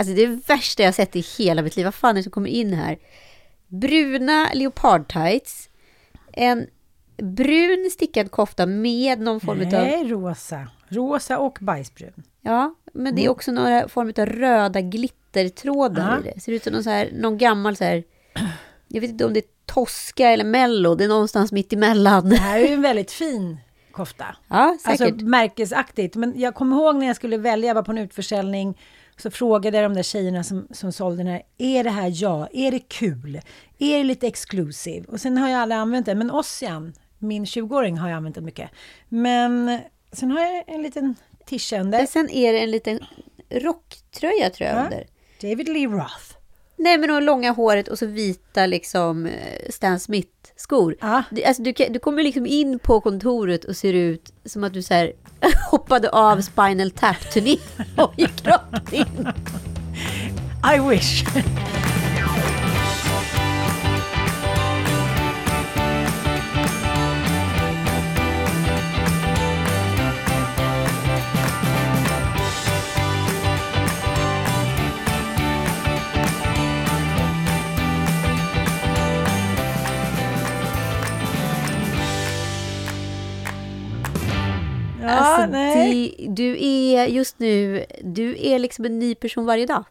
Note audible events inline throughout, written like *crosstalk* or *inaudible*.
Alltså det är värsta jag sett i hela mitt liv. Vad fan är det som kommer in här? Bruna leopardtights, en brun stickad kofta med någon form av... Nej, rosa. Rosa och bajsbrun. Ja, men det är också några form av röda glittertrådar i det. Ser ut som någon, så här, någon gammal så här... Jag vet inte om det är Tosca eller Mello. Det är någonstans mitt emellan. Det här är ju en väldigt fin kofta. Ja, säkert. Alltså märkesaktigt. Men jag kommer ihåg när jag skulle välja, jag var på en utförsäljning, så frågade jag de där tjejerna som, som sålde den här, är det här ja? Är det kul? Är det lite exclusive? Och sen har jag aldrig använt den, men Ossian, min 20-åring, har jag använt den mycket. Men sen har jag en liten. Och sen är det en liten rocktröja tror jag Ja. under. David Lee Roth. Nej, men och långa håret och så vita liksom eh, Stan Smith-skor. Ja. Det- Alltså, du, du kommer liksom in på kontoret och ser ut som att du så här, *laughs* hoppade av Spinal Tap-turné och gick rakt in. I wish. Du är just nu, du är liksom en ny person varje dag.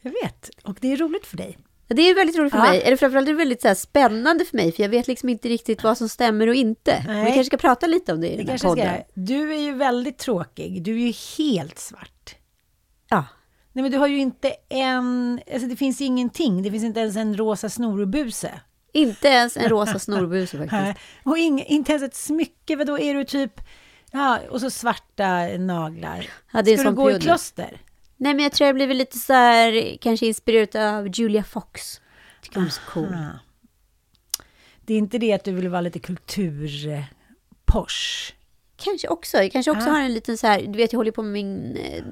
Jag vet. Och det är roligt för dig. Det är väldigt roligt för Ja. mig. Eller framförallt är det väldigt så här, spännande för mig. För jag vet liksom inte riktigt vad som stämmer och inte. Nej. Vi kanske ska prata lite om det i Det den här ska podden. jag. Du är ju väldigt tråkig. Du är ju helt svart. Ja. Nej, men du har ju inte en... Alltså det finns ingenting. Det finns inte ens en rosa snorbuse. Inte ens en rosa snorbuse *laughs* faktiskt. Och ing, inte ens ett smycke. Vad då är du typ... Ja, och så svarta naglar. Ja, det är Ska du gå i period nu. kloster? Nej, men jag tror jag blivit lite så här, kanske inspirerad av Julia Fox. Tycker hon är så cool. Det är inte det att du vill vara lite kulturposh. Kanske också. Jag kanske också Ah. har en liten så här, du vet jag håller på med min, eh,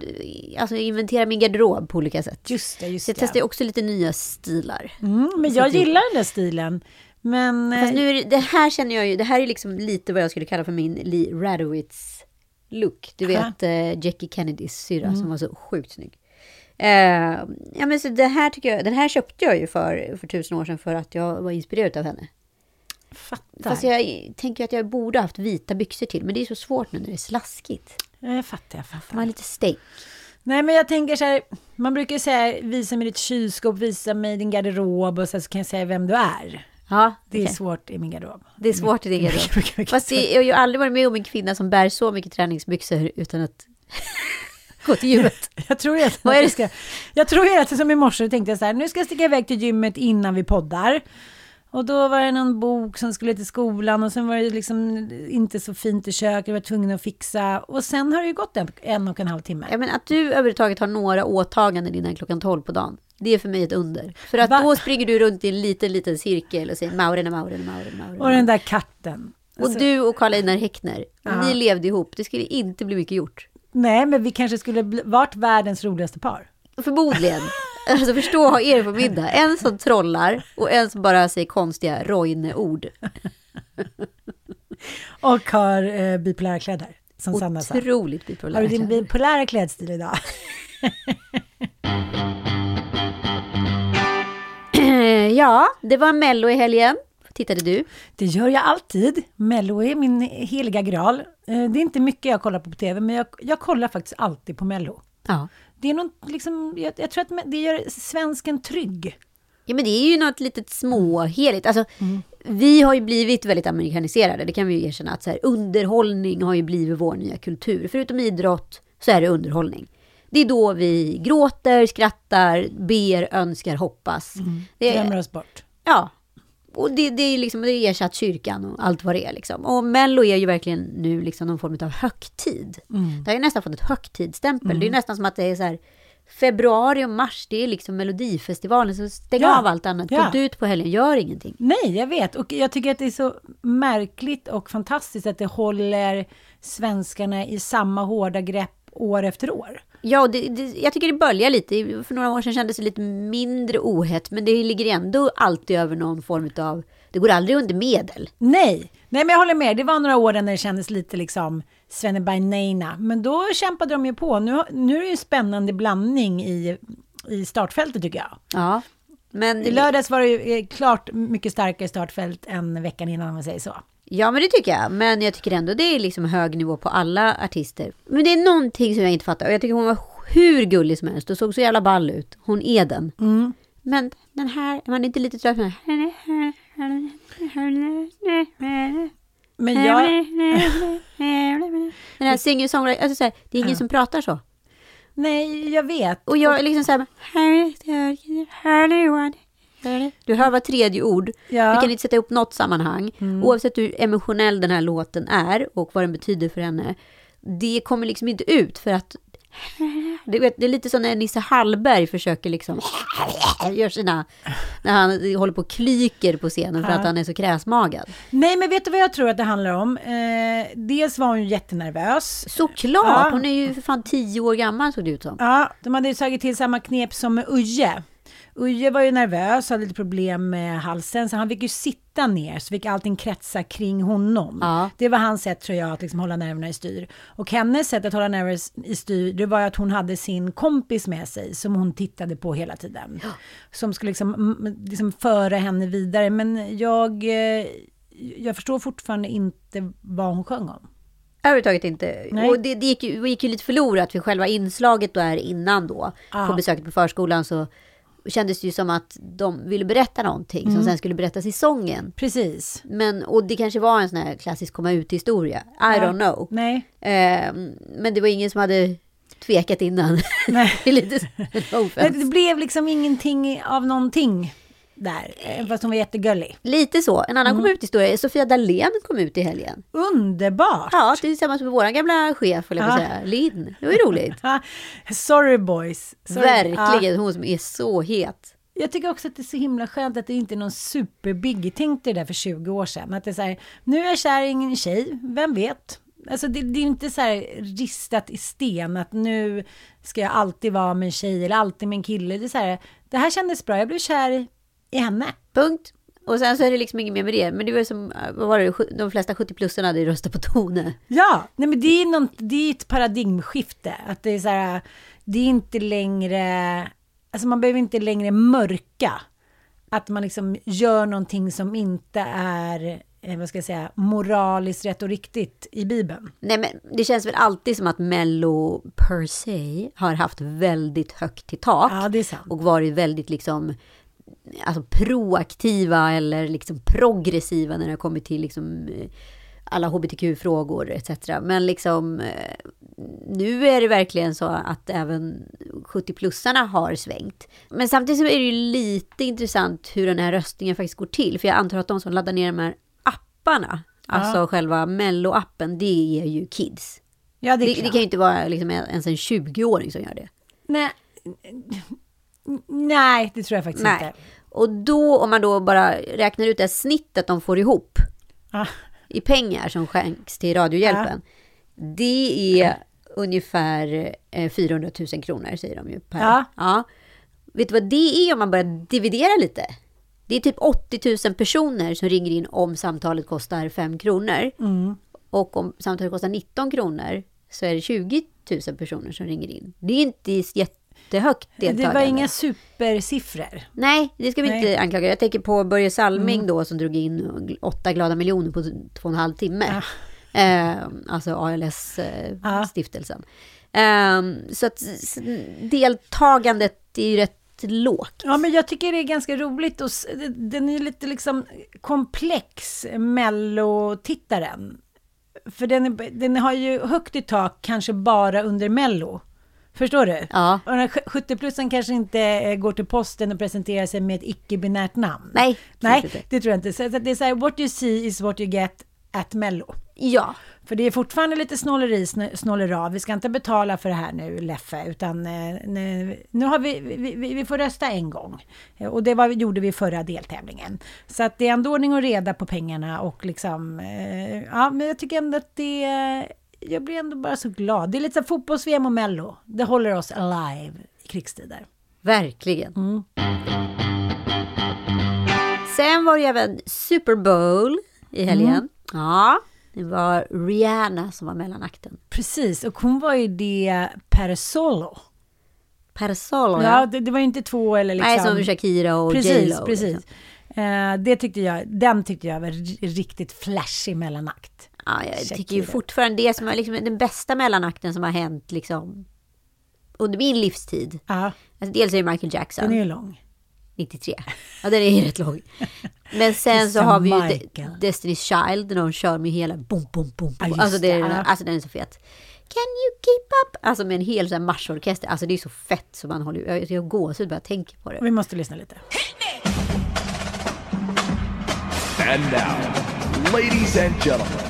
alltså inventera min garderob på olika sätt. Just det, just Så jag det. testar också lite nya stilar. Mm, men jag gillar den där stilen. Men... Fast eh, nu det, det här känner jag ju, det här är liksom lite vad jag skulle kalla för min Lee Radowitz look. Du vet eh, Jackie Kennedys syrra Mm. som var så sjukt snygg. Eh, ja men så det här tycker jag, den här köpte jag ju för, för tusen år sedan för att jag var inspirerad av henne. fattar. Fast jag tänker att jag borde haft vita byxor till, men det är så svårt nu när det är slaskigt. Jag fattar, jag fattar. Man har lite steak. Nej, men jag tänker så här, man brukar ju säga visa mig ditt kylskåp, visa mig din garderob och sen så kan jag säga vem du är. Ja, Det är okej. svårt i min garderob. det är svårt i din Mycket, garderob. *laughs* Fast jag har ju aldrig varit med om en kvinna som bär så mycket träningsbyxor utan att *laughs* gå till gymmet. *laughs* Jag tror ju att, är jag ska, jag tror att som i morse tänkte jag så här, nu ska jag sticka iväg till gymmet innan vi poddar. Och då var det någon bok som skulle till skolan och sen var det liksom inte så fint i köket, jag var tvungen att fixa. Och sen har det ju gått en, en och en halv timme. Ja, men att du överhuvudtaget har några åtaganden innan klockan 12 på dagen. Det är för mig ett under. För att Va? då springer du runt i en liten, liten cirkel och säger Maurena, Maurena, Maurena, Maurena. Och den där katten. Och Alltså, du och Karl-Einar Häckner, om Ja. ni levde ihop, det skulle inte bli mycket gjort. Nej, men vi kanske skulle varit världens roligaste par. Förmodligen. *laughs* Alltså förstå ha er på middag. En som trollar och en som bara säger konstiga Roine-ord. Och har eh, bipolära kläder, som Sanna sa. Otroligt Har bipolära. du din kläder. bipolära klädstil idag? *clears throat* Ja, det var Mello i helgen. Tittade du? Det gör jag alltid. Mello är min heliga graal. Eh, Det är inte mycket jag kollar på på tv, men jag, jag kollar faktiskt alltid på Mello. Ja. Det är något, liksom, jag, jag tror att det gör svensken trygg. Ja, men det är ju något litet småheligt. Alltså, Vi har ju blivit väldigt amerikaniserade, det kan vi ju erkänna. Att så här, underhållning har ju blivit vår nya kultur. Förutom idrott så är det underhållning. Det är då vi gråter, skrattar, ber, önskar, hoppas. Det är, Glömmer oss bort. Ja. Och det, det är liksom, det är ersatt kyrkan och allt vad det är liksom. Och Mello är ju verkligen nu liksom någon form av högtid. Det har ju nästan fått ett högtidsstämpel. Det är ju nästan som att det är så här februari och mars, det är liksom Melodifestivalen. Så stäng Ja. av allt annat, Ja. gå ut på helgen, gör ingenting. Nej, jag vet. Och jag tycker att det är så märkligt och fantastiskt att det håller svenskarna i samma hårda grepp år efter år. Ja, det, det, jag tycker det böljar lite. För några år sedan kändes det lite mindre ohett, men det ligger ändå alltid över någon form av... Det går aldrig under medel. Nej, nej men jag håller med. Det var några år när det kändes lite liksom Svennebainena. Men då kämpade de ju på. Nu, nu är det ju en spännande blandning i, i startfältet tycker jag. Ja, men... I lördags var det ju eh, klart mycket starkare startfält än veckan innan om man säger så. Ja, men det tycker jag. Men jag tycker ändå det är liksom hög nivå på alla artister. Men det är någonting som jag inte fattar. Och jag tycker hon var hur gullig som helst och såg så jävla ball ut. Hon Eden. Men den här, är man inte lite trött med Men jag, Den här singer-songwriter, alltså så här, det är ingen som pratar så. nej, jag vet. Och jag är liksom så här, du hör var tredje ord. Ja. Vi kan inte sätta ihop något sammanhang. Oavsett hur emotionell den här låten är och vad den betyder för henne. Det kommer liksom inte ut för att det är lite som när Nisse Hallberg försöker liksom *laughs* gör sina, när han håller på och klyker på scenen för att han är så kräsmagad. Nej, men vet du vad jag tror att det handlar om? Eh, dels var hon ju jättenervös. Såklart, Ja. hon är ju för fan tio år gammal såg det ut som. Ja, de hade ju tagit till samma knep som med Uje. Uje var ju nervös, hade lite problem med halsen, så han fick ju sitta ner, så fick allting kretsa kring honom. Ja. Det var hans sätt, tror jag, att liksom hålla nerverna i styr. Och hennes sätt att hålla nerverna i styr, det var att hon hade sin kompis med sig, som hon tittade på hela tiden. Som skulle liksom, liksom föra henne vidare. Men jag, eh, jag förstår fortfarande inte vad hon sjöng om. Överhuvudtaget inte. Nej. Och det, det, gick ju, det gick ju lite förlorat för själva inslaget då är innan då. Ja. På besöket på förskolan så kändes det ju som att de ville berätta någonting Mm. som sen skulle berättas i sången. Precis. Men, och det kanske var en sån här klassisk komma ut-historia. I Ja. don't know. Nej. Eh, men det var ingen som hade tvekat innan. Nej. *laughs* det lite *laughs* det blev liksom ingenting av någonting där, eh, fast hon var jättegullig. Lite så. En Mm. annan kom ut-historia. Sofia Dalén kom ut i helgen. Underbart! Ja, tillsammans med vår gamla chef, eller jag Ja. säga, Linn. Det var ju roligt. *laughs* Sorry boys. Sorry. Verkligen, Ja. hon som är så het. Jag tycker också att det är så himla skönt att det inte är någon superbiggie. Tänk dig det där för 20 år sedan. Att det är så här, nu är jag kär i en tjej, vem vet? Alltså det, det är inte så här ristat i sten att nu ska jag alltid vara med en tjej eller alltid med en kille. Det är så här, det här kändes bra, jag blev kär i henne. Punkt. Och sen så är det liksom inget mer med det. Men det var ju som, vad var det, de flesta 70-plussarna hade ju röstat på Tone. Ja, nej men det är, någon, det är ett paradigmskifte. Att det är så här, det är inte längre, alltså man behöver inte längre mörka. Att man liksom gör någonting som inte är, eh, vad ska jag säga, moraliskt rätt och riktigt i Bibeln. Nej men det känns väl alltid som att Mello per se har haft väldigt högt i tak. Ja, det är sant. Och varit väldigt liksom alltså proaktiva eller liksom progressiva när det kommit till liksom eh, alla hbtq-frågor etc. Men liksom eh, nu är det verkligen så att även 70-plussarna har svängt. Men samtidigt så är det ju lite intressant hur den här röstningen faktiskt går till. För jag antar att de som laddar ner de här apparna, alltså själva Mello-appen, det är ju kids. Ja, det Det, är det klart. kan ju inte vara liksom ens en 20-åring som gör det. Nej. Nej, det tror jag faktiskt Nej. inte. Och då, om man då bara räknar ut det snittet de får ihop Ah, i pengar som skänks till Radiohjälpen. Det är ungefär eh, 400 000 kronor, säger de ju. Per. Ja. ja. Vet du vad det är om man börjar dividera lite? Det är typ 80 000 personer som ringer in om samtalet kostar 5 kronor. Mm. Och om samtalet kostar 19 kronor så är det 20 000 personer som ringer in. Det är inte jättehögt det deltagande. var inga supersiffror. Nej, det ska vi Nej. inte anklaga. Jag tänker på Börje Salming Mm. då som drog in åtta glada miljoner på två och en halv timme. Ja. Eh, alltså. ALS-stiftelsen. Ehm, så att deltagandet är ju rätt lågt. Ja, men jag tycker det är ganska roligt och den är lite liksom komplex, mellotittaren. För den, är, den har ju högt i tak, kanske bara under mello. Förstår du? Ja. Och den här 70-plussen kanske inte eh, går till posten och presenterar sig med ett icke-binärt namn. Nej, Nej, inte. det tror jag inte. Så det är så här, what you see is what you get at mello. Ja, För det är fortfarande lite snåleri, snå- snålera. Vi ska inte betala för det här nu, Leffe, utan eh, nu, nu har vi, vi, vi får rösta en gång. Eh, Och det var, gjorde vi i förra deltävlingen. Så att det är ändå ordning och reda på pengarna och liksom, ja, men jag tycker ändå att det, jag blir ändå bara så glad. Det är lite som fotbolls-VM och Mello. Det håller oss alive i krigstider. verkligen. Mm. Sen var det även Super Bowl i helgen. Mm. Ja, det var Rihanna som var mellanakten. Precis, och hon var ju det per solo. Per Solo, Ja, ja. det, det var ju inte två eller liksom... Nej, som Shakira och Precis, J.Lo. precis. Liksom. Eh, det tyckte jag, den tyckte jag var riktigt flashig mellanakt. Ja, jag Shakira. tycker ju fortfarande det som är liksom den bästa mellanakten som har hänt liksom under min livstid. Ja, Alltså, dels är det Michael Jackson, den är ju lång. 93. Ja, den är ju rätt lång. Men sen så har vi ju. De- Destiny's Child, när de kör med hela bom, bom, bom. Ja, alltså, det är, det, alltså den är så fet. Can you keep up? Alltså med en hel sån här marschorkester. Alltså det är så fett så man håller jag, jag gåshud bara jag tänker på det. Vi måste lyssna lite. And now, ladies and gentlemen,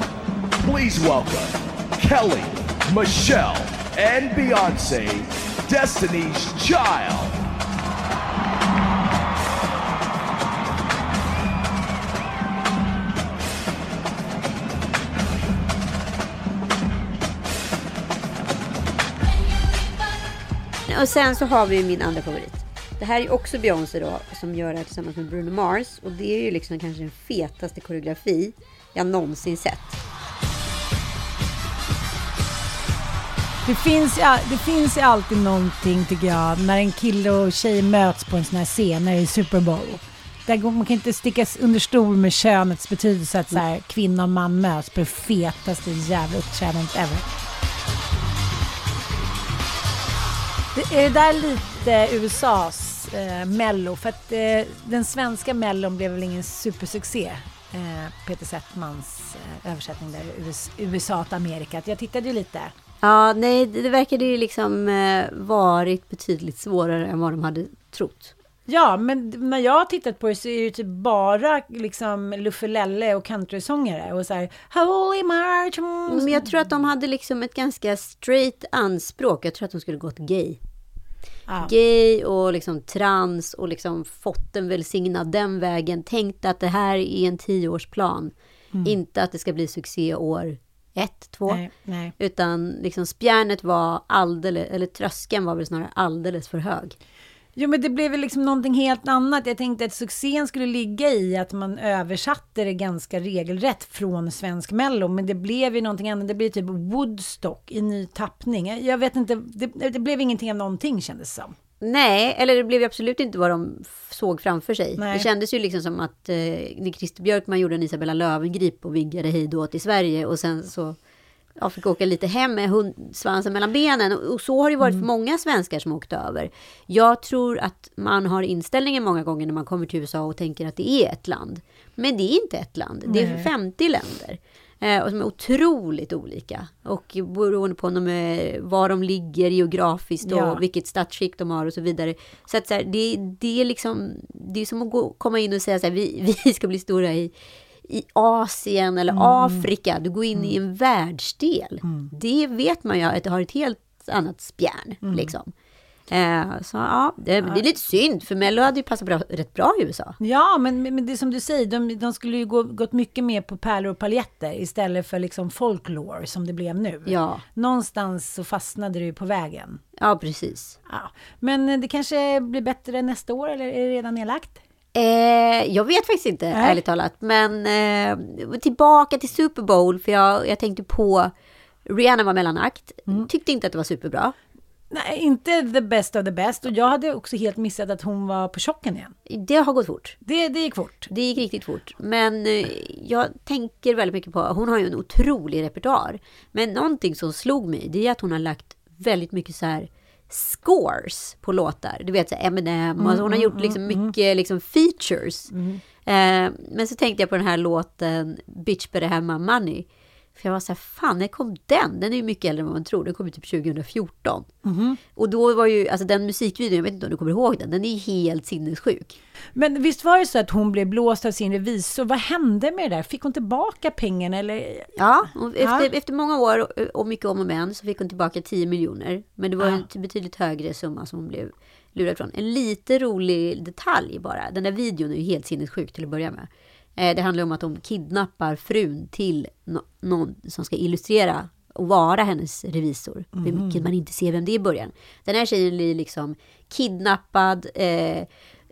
please welcome Kelly, Michelle, and Beyonce, Destiny's Child. Och sen så har vi ju min andra favorit. Det här är också Beyoncé då, som gör det här tillsammans med Bruno Mars. Och det är ju liksom kanske den fetaste koreografi jag någonsin sett. Det finns, det finns ju alltid någonting, tycker jag, när en kille och tjej möts på en sån här scen, när det är Super Bowl. Där går, man kan inte sticka under stol med könets betydelse, att så här, kvinna och man möts på det fetaste jävla uppträdandet ever. Det är det där lite USAs eh, mello? För att eh, den svenska mellon blev väl ingen supersuccé? Eh, Peter Settmans eh, översättning där, US, USA till Amerika. Jag tittade ju lite. Ja, nej, det verkade ju liksom eh, varit betydligt svårare än vad de hade trott. Ja, men när jag har tittat på det så är det ju typ bara liksom Luffelelle och countrysångare och så här Holy March. mm, Men jag tror att de hade liksom ett ganska straight anspråk. Jag tror att de skulle gått gay. Ja. Gay och liksom trans och liksom fått den välsignad den vägen. Tänkt att det här är en tioårsplan. Inte att det ska bli succé år ett, två. Nej, nej. Utan liksom spjärnet var alldeles, eller tröskeln var väl snarare alldeles för hög. Jo, men det blev väl liksom någonting helt annat. Jag tänkte att succén skulle ligga i att man översatte det ganska regelrätt från svensk mello. Men det blev ju någonting annat. Det blev typ Woodstock i ny tappning. Jag vet inte, det, det blev ingenting av någonting kändes det som. Nej, eller det blev ju absolut inte vad de såg framför sig. Nej. Det kändes ju liksom som att eh, när Christer Björkman gjorde en Isabella Löwengrip och vinkade hej då till Sverige och sen så ja, fick åka lite hem med hund, svansen mellan benen. Och, och så har det varit för många svenskar som åkt över. Jag tror att man har inställningen många gånger när man kommer till USA och tänker att det är ett land. Men det är inte ett land, det är 50 länder. Eh, och som är otroligt olika. Och beroende på de är, var de ligger geografiskt och Ja. vilket statsskick de har och så vidare. Så att så här, det, det är liksom, det är som att gå, komma in och säga så här, vi, *laughs* vi ska bli stora i, i Asien eller Afrika. Du går in i en världsdel. Det vet man ju att det har ett helt annat spjärn. Liksom. Eh, så ja, det, det är lite synd, för Mello hade ju passat bra, rätt bra i USA. Ja, men, men det är som du säger, de, de skulle ju gå, gått mycket mer på pärlor och paljetter istället för liksom folklore som det blev nu. Ja. Någonstans så fastnade det ju på vägen. Ja, precis. Ja. Men eh, det kanske blir bättre nästa år, eller är det redan nedlagt? Eh, jag vet faktiskt inte, Nej. ärligt talat. Men eh, tillbaka till Super Bowl, för jag, jag tänkte på Rihanna var mellanakt. Mm. Tyckte inte att det var superbra. Nej, inte the best of the best. Och jag hade också helt missat att hon var på chocken igen. Det har gått fort. Det, det gick fort. Det gick riktigt fort. Men eh, jag tänker väldigt mycket på, hon har ju en otrolig repertoar. Men någonting som slog mig, det är att hon har lagt väldigt mycket så här scores på låtar. Du vet, så Eminem, alltså hon har gjort liksom mycket liksom features. Eh, men så tänkte jag på den här låten Bitch better have my money. För jag var så här, fan när kom den? Den är ju mycket äldre än vad man tror. Den kom ju typ 2014. Och då var ju, alltså den musikvideon, jag vet inte om du kommer ihåg den, den är helt sinnessjuk. Men visst var det så att hon blev blåst av sin revisor? Vad hände med det där? Fick hon tillbaka pengarna eller? Ja, efter, Ja. efter många år och, mycket om och men så fick hon tillbaka 10 miljoner. Men det var en betydligt högre summa som hon blev lurad från. En lite rolig detalj bara. Den där videon är ju helt sinnessjuk till att börja med. Eh, det handlar om att de kidnappar frun till no- någon som ska illustrera och vara hennes revisor. Vilket man inte ser vem det är i början. Den här tjejen blir liksom kidnappad, eh,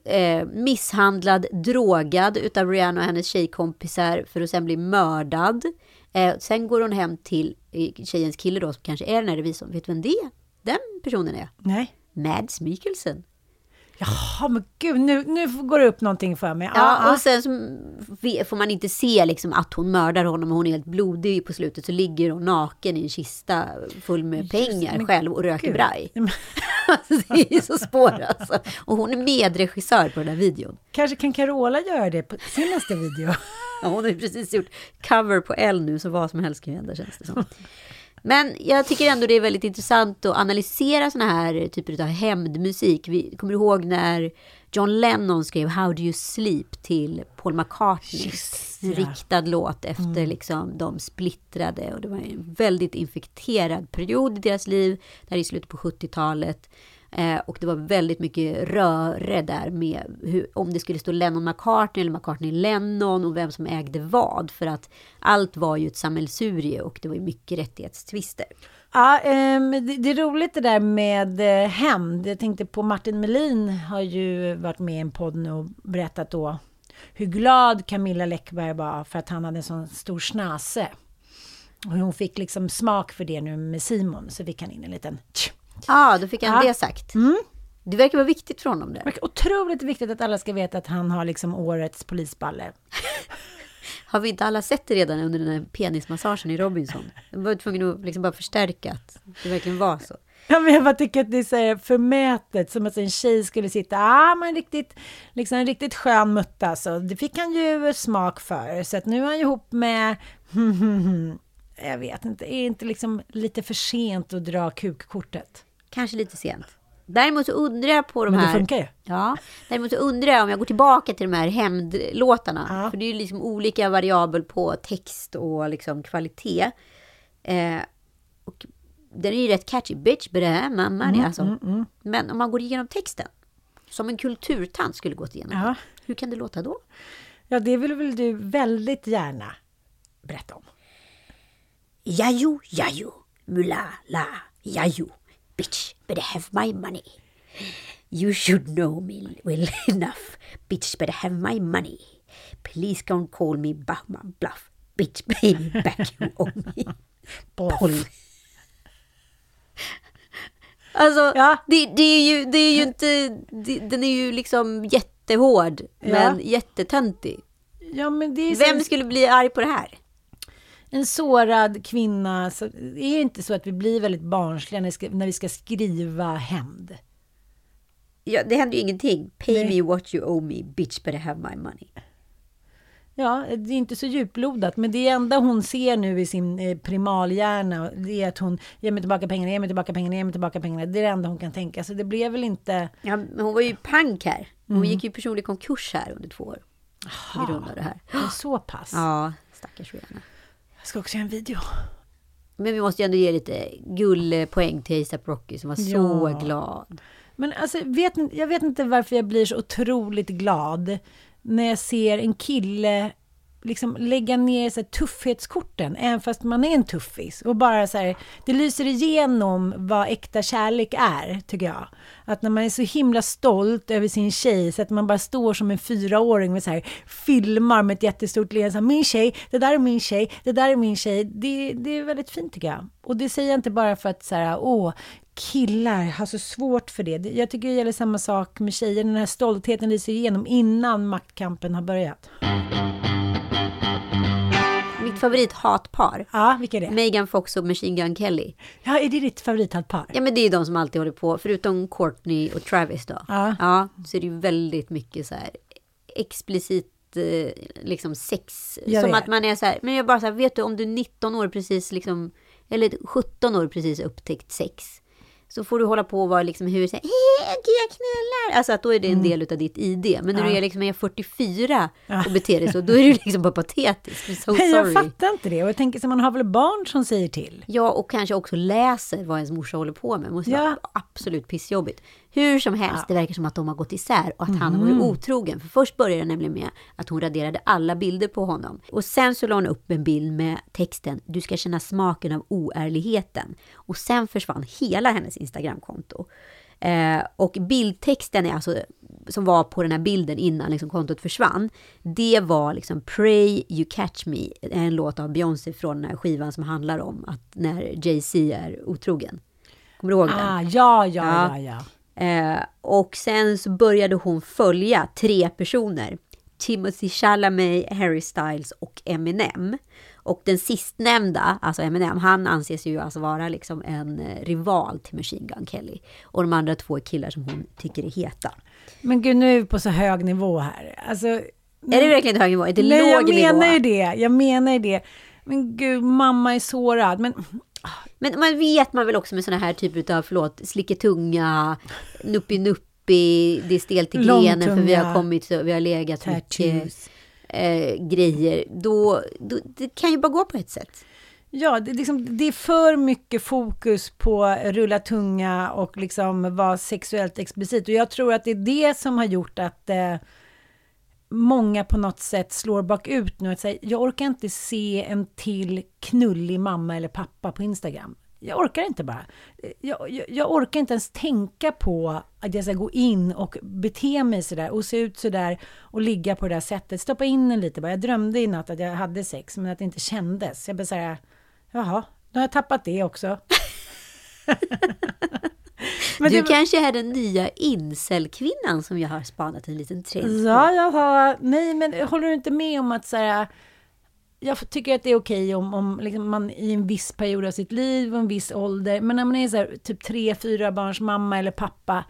eh, misshandlad, drogad utav Rihanna och hennes tjejkompisar för att sen bli mördad. Eh, sen går hon hem till eh, tjejens kille då, som kanske är den här revisorn. Vet du vem det är? Den personen är Nej. Mads Mikkelsen. Jaha, men gud, nu, nu går det upp någonting för mig. Ja, och sen så får man inte se liksom att hon mördar honom och hon är helt blodig på slutet. Så ligger hon naken i en kista full med pengar men själv och röker gud. braj. Alltså, *laughs* det är så spår alltså. Och hon är medregissör på den här videon. Kanske kan Carola göra det på sin nästa video? Ja, hon har precis gjort cover på L nu, så vad som helst kan hända känns det som. Men jag tycker ändå det är väldigt intressant att analysera såna här typer av hämndmusik. Vi kommer ihåg när John Lennon skrev How do you sleep till Paul McCartney. Just en. Mm. riktad låt efter liksom de splittrade. Och det var en väldigt infekterad period i deras liv. Där i slutet på 70-talet. Eh, och det var väldigt mycket röre där med hur, om det skulle stå Lennon McCartney eller McCartney Lennon och vem som ägde vad. För att allt var ju ett sammelsurie och det var ju mycket rättighetstvister. Ja, eh, det, det är roligt det där med eh, hämnd. Jag tänkte på Martin Melin har ju varit med i en podd nu och berättat då hur glad Camilla Läckberg var för att han hade en sån stor snase. Och hon fick liksom smak för det nu med Simon, så fick han in en liten... tsch. Ja, då fick han Ja. det sagt. Det verkar vara viktigt för honom Det det. verkar otroligt viktigt att alla ska veta att han har liksom årets polisballe. *laughs* Har vi inte alla sett det redan under den här penismassagen i Robinson? De var tvungna att liksom bara förstärka att det verkligen var så. Ja, men jag bara tycker att det är så förmätet, som att en tjej skulle sitta, ah, men riktigt, liksom en riktigt skön mutta, så det fick han ju smak för. Så att nu är han ju ihop med, *laughs* jag vet inte, är inte liksom lite för sent att dra kukkortet? Kanske lite sent. Däremot så undrar jag på de Men det här... funkar ju. Ja, däremot så undrar jag om jag går tillbaka till de här hämndlåtarna. Ja. För det är ju liksom olika variabel på text och liksom kvalitet. Eh, och den är ju rätt catchy. Bitch, but I'm my money. Mm, alltså. Men om man går igenom texten, som en kulturtant skulle gått igenom. Ja. Hur kan det låta då? Ja, det vill väl du väldigt gärna berätta om. Jajo, jajo, mula, la, jajo. Bitch, better have my money. You should know me well *laughs* enough. Bitch, better have my money. Please don't call me Bachman bluff. Bitch, *laughs* pay me back you owe me. Paul. Alltså, Ja. det, det, är ju, det är ju inte... Det, den är ju liksom jättehård, men jättetöntig. Ja, men Vem skulle bli arg på det här? En sårad kvinna, så är det inte så att vi blir väldigt barnsliga när vi ska, skriva hämnd? Ja, det händer ju ingenting. Pay Nej. me what you owe me, bitch better have my money. Ja, det är inte så djuplodat, men det enda hon ser nu i sin eh, primalhjärna, det är att hon ger mig tillbaka pengarna, ger mig tillbaka pengarna, ger mig tillbaka pengarna. Det är det enda hon kan tänka. Så det blev väl inte... Ja, men hon var ju pank här. Hon Mm. gick ju personlig konkurs här under två år. På grund av det här. Så pass. Ja, stackars Rihanna. Ska också göra en video. Men vi måste ju ändå ge lite gullpoäng till ASAP Rocky som var så Ja. glad. Men alltså, vet, jag vet inte varför jag blir så otroligt glad när jag ser en kille liksom lägga ner så här, tuffhetskorten, även fast man är en tuffis. Och bara så här, det lyser igenom vad äkta kärlek är, tycker jag. Att när man är så himla stolt över sin tjej, så att man bara står som en fyraåring och så här, filmar med ett jättestort leende, så här, min tjej, det där är min tjej, det där är min tjej. Det, det är väldigt fint tycker jag. Och det säger jag inte bara för att så här, åh, killar har så svårt för det. Det- Jag tycker det gäller samma sak med tjejer. Den här stoltheten lyser igenom innan maktkampen har börjat. Favorithatpar. Ja, vilka är det? Megan Fox och Machine Gun Kelly. Ja, är det ditt favorithaltpar? Ja men det är de som alltid håller på, förutom Courtney och Travis då. Ja. ja så är det ju väldigt mycket så här explicit eh, liksom sex. Jag som vet. att man är så här, men jag bara så här, vet du om du är 19 år precis liksom, eller 17 år precis upptäckt sex. Så får du hålla på och vara liksom hur så här, gud jag knullar. Alltså att då är det en del av ditt ID. Men när du är liksom är 44 och beter dig så, då är du liksom bara patetisk. So Nej, jag fattar inte det. Och jag tänker så man har väl barn som säger till? Ja, och kanske också läser vad ens morsa håller på med. måste Ja. vara absolut pissjobbigt. Hur som helst, det verkar som att de har gått isär och att han har Mm. varit otrogen. För först började det nämligen med att hon raderade alla bilder på honom. Och sen så la hon upp en bild med texten “Du ska känna smaken av oärligheten”. Och sen försvann hela hennes Instagramkonto. Eh, och bildtexten är alltså, som var på den här bilden innan liksom kontot försvann, det var liksom Pray You Catch Me, en låt av Beyoncé från den här skivan som handlar om att när Jay-Z är otrogen. Kommer du ihåg den? Ah, ja, ja, Ja. ja, ja. Eh, och sen så började hon följa tre personer. Timothy Chalamet, Harry Styles och Eminem. Och den sistnämnda, alltså Eminem, han anses ju alltså vara liksom en eh, rival till Machine Gun Kelly. Och de andra två är killar som hon tycker är heta. Men gud, nu är vi på så hög nivå här. Alltså, Är det verkligen hög nivå? Är det nej, låg jag nivå? menar ju det. Jag menar ju det. Men gud, mamma är sårad. Men Men man vet man väl också med såna här typer av, förlåt, slicketunga, nuppi-nuppi, det är stelt i grenen för vi har kommit, så vi har legat mycket tattoos eh, grejer. Då, då, det kan ju bara gå på ett sätt. Ja, det, är liksom, det är för mycket fokus på rulla tunga och liksom vara sexuellt explicit. Och jag tror att det är det som har gjort att eh, många på något sätt slår bakut nu. Att säga, jag orkar inte se en till knullig mamma eller pappa på Instagram. Jag orkar inte bara. Jag, jag, jag orkar inte ens tänka på att jag ska gå in och bete mig sådär och se ut sådär och ligga på det där sättet. Stoppa in en lite bara. Jag drömde i natt att jag hade sex men att det inte kändes. Jag bara såhär, jaha, nu har jag tappat det också. *laughs* Men du det- kanske är den nya incel-kvinnan som jag har spanat en liten trend på. Ja, jag har... Nej, men håller du inte med om att så här, jag tycker att det är okej om, om liksom man i en viss period av sitt liv och en viss ålder, men när man är så här, typ tre, fyra barns mamma eller pappa,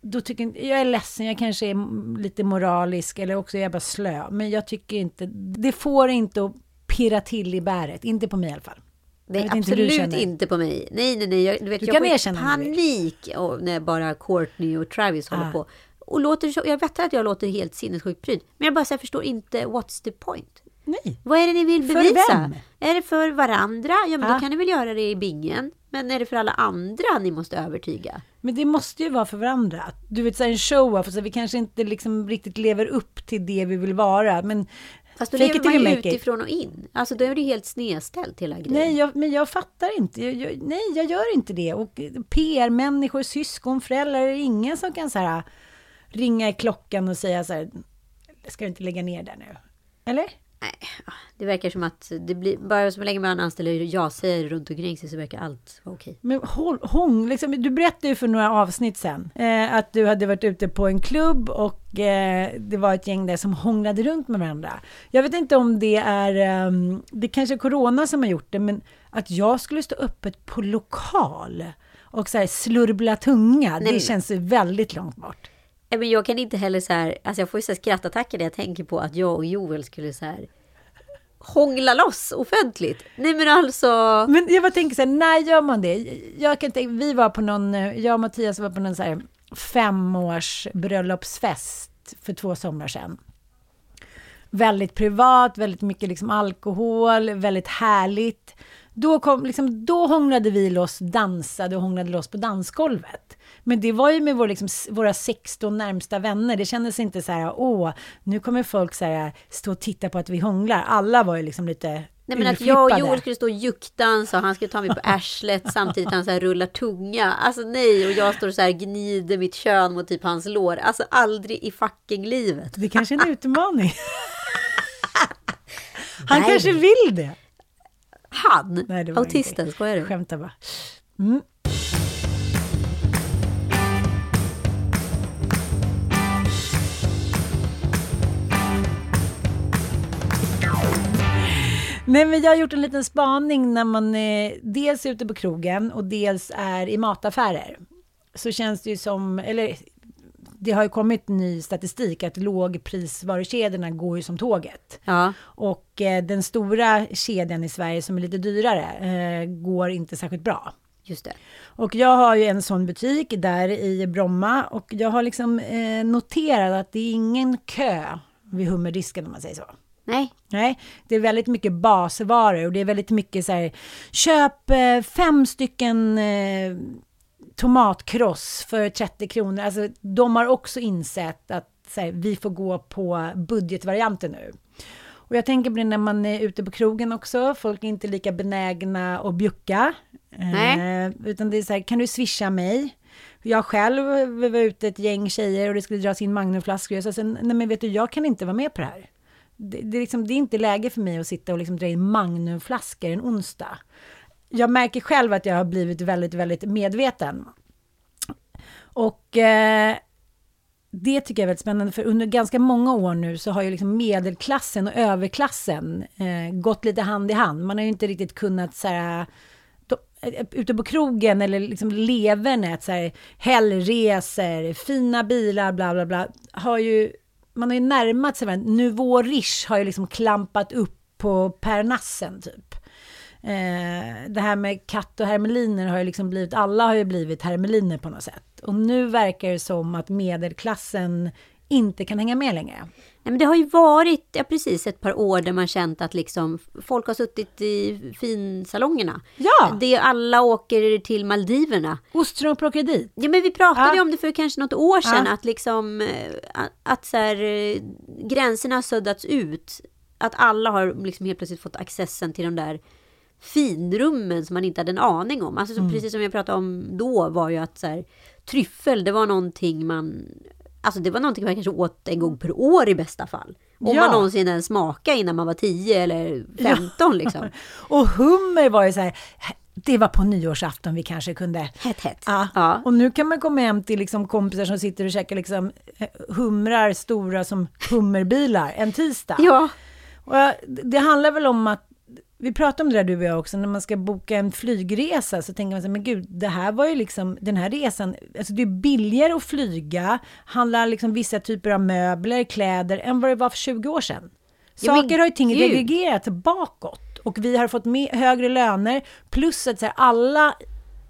då tycker jag, jag är ledsen, jag kanske är lite moralisk eller också är jag bara slö, men jag tycker inte, det får inte att pirra till i bäret, inte på mig i alla fall. Inte du absolut känner. inte på mig. Nej, nej, nej. Jag, du vet, Du jag får panik och när bara Courtney och Travis håller Ah. på. Och låter jag vet att jag låter helt sinnessjukt pryd. Men jag bara så här, förstår inte, what's the point? Nej. Vad är det ni vill För bevisa? vem? Är det för varandra? Ja, men Ah. då kan ni väl göra det i bingen. Men är det för alla andra ni måste övertyga? Men det måste ju vara för varandra. Du vet, så här, en show-off, så vi kanske inte liksom riktigt lever upp till det vi vill vara, men Fast då lever man ju utifrån och in. Alltså då är det helt snedställt hela grejen. Nej, jag, men jag fattar inte. Jag, jag, nej, jag gör inte det. Och PR-människor, syskon, föräldrar, är det ingen som kan så här, ringa i klockan och säga så här, ska du inte lägga ner det nu? Eller? Nej, det verkar som att det blir, bara så länge man anställer ja-sägare runt omkring sig så verkar allt vara okej. Men håll, hång, liksom, du berättade ju för några avsnitt sen eh, att du hade varit ute på en klubb och eh, det var ett gäng där som hånglade runt med varandra. Jag vet inte om det är, ehm, det kanske är corona som har gjort det, men att jag skulle stå öppet på lokal och så här slurvla tunga, men- det känns väldigt långt bort. Men jag kan inte heller så här, alltså jag får ju så här skrattattacker när jag tänker på att jag och Joel skulle så här hångla loss offentligt. Nej men alltså, Men jag bara tänker så här, när gör man det? Jag kan tänka, vi var på någon, jag och Mattias var på någon så här femårs bröllopsfest för två somrar sedan. Väldigt privat, väldigt mycket liksom alkohol, väldigt härligt. Då, kom, liksom, då hånglade vi loss, dansade och hånglade loss på dansgolvet. Men det var ju med vår, liksom, våra 16 närmsta vänner. Det kändes inte så här, åh, nu kommer folk så här, stå och titta på att vi hånglar. Alla var ju liksom lite nej men att jag och. Joel skulle stå och juckdansa och han skulle ta mig på arslet samtidigt han så här rullar tunga. Alltså nej, och jag står så här gnider mitt kön mot typ hans lår. Alltså aldrig i fucking livet. Det kanske är en utmaning. *laughs* Han Nej. kanske vill det. Han, Nej, det autisten, skojar du? Skämtar bara. Mm. Nej, men jag har gjort en liten spaning när man eh, dels är ute på krogen och dels är i mataffärer. Så känns det ju som, eller det har ju kommit ny statistik att lågprisvarukedjorna går ju som tåget. Ja. Och eh, den stora kedjan i Sverige som är lite dyrare eh, går inte särskilt bra. Just det. Och jag har ju en sån butik där i Bromma och jag har liksom eh, noterat att det är ingen kö vid hummerdisken om man säger så. Nej, Nej, det är väldigt mycket basvaror och det är väldigt mycket så här, köp eh, fem stycken eh, tomatkross för 30 kronor. Alltså, de har också insett att så här, vi får gå på budgetvarianten nu. Och jag tänker på det när man är ute på krogen också. Folk är inte lika benägna att bjucka. Nej. Eh, utan det är så här, kan du swisha mig? Jag själv var ute ett gäng tjejer och det skulle dras in magnumflaskor. Jag sa nej men vet du, jag kan inte vara med på det här. Det, det, är liksom, det är inte läge för mig att sitta och liksom dra in magnumflaskor en onsdag. Jag märker själv att jag har blivit väldigt, väldigt medveten. Och eh, det tycker jag är väldigt spännande, för under ganska många år nu så har ju liksom medelklassen och överklassen eh, gått lite hand i hand. Man har ju inte riktigt kunnat så här, eh, ute på krogen eller liksom levernet, så här, hellresor, fina bilar, bla bla bla, har ju, man har ju närmat sig varandra. Nuvå Rish har ju liksom klampat upp på Parnassen typ. Eh, det här med katt och hermeliner har ju liksom blivit, alla har ju blivit hermeliner på något sätt. Och nu verkar det som att medelklassen inte kan hänga med längre. Nej, men det har ju varit ja, precis ett par år där man känt att liksom, folk har suttit i finsalongerna. Ja! Det alla åker till Maldiverna. Ostron plockar dit. Ja, men vi pratade Ja. om det för kanske något år sedan, Ja. att liksom eh, att, att så här, eh, gränserna har suddats ut. Att alla har liksom helt plötsligt fått accessen till de där finrummen som man inte hade en aning om. Alltså så Mm. precis som jag pratade om då var ju att så här, tryffel, det var någonting man Alltså det var någonting man kanske åt en gång per år i bästa fall. Om Ja. man någonsin ens smakade innan man var 10 eller 15 liksom. *laughs* Och hummer var ju så här, det var på nyårsafton vi kanske kunde... Hett hett. Ja. Ja. Och nu kan man komma hem till liksom kompisar som sitter och käkar liksom eh, humrar stora som hummerbilar en tisdag. Ja. Och det handlar väl om att, vi pratade om det där du och jag också, när man ska boka en flygresa så tänker man så här, men gud, det här var ju liksom, den här resan, alltså det är billigare att flyga, handlar liksom vissa typer av möbler, kläder, än vad det var för 20 år sedan. Ja, Saker har ju ting gud. regregerat bakåt och vi har fått med högre löner, plus att så här, alla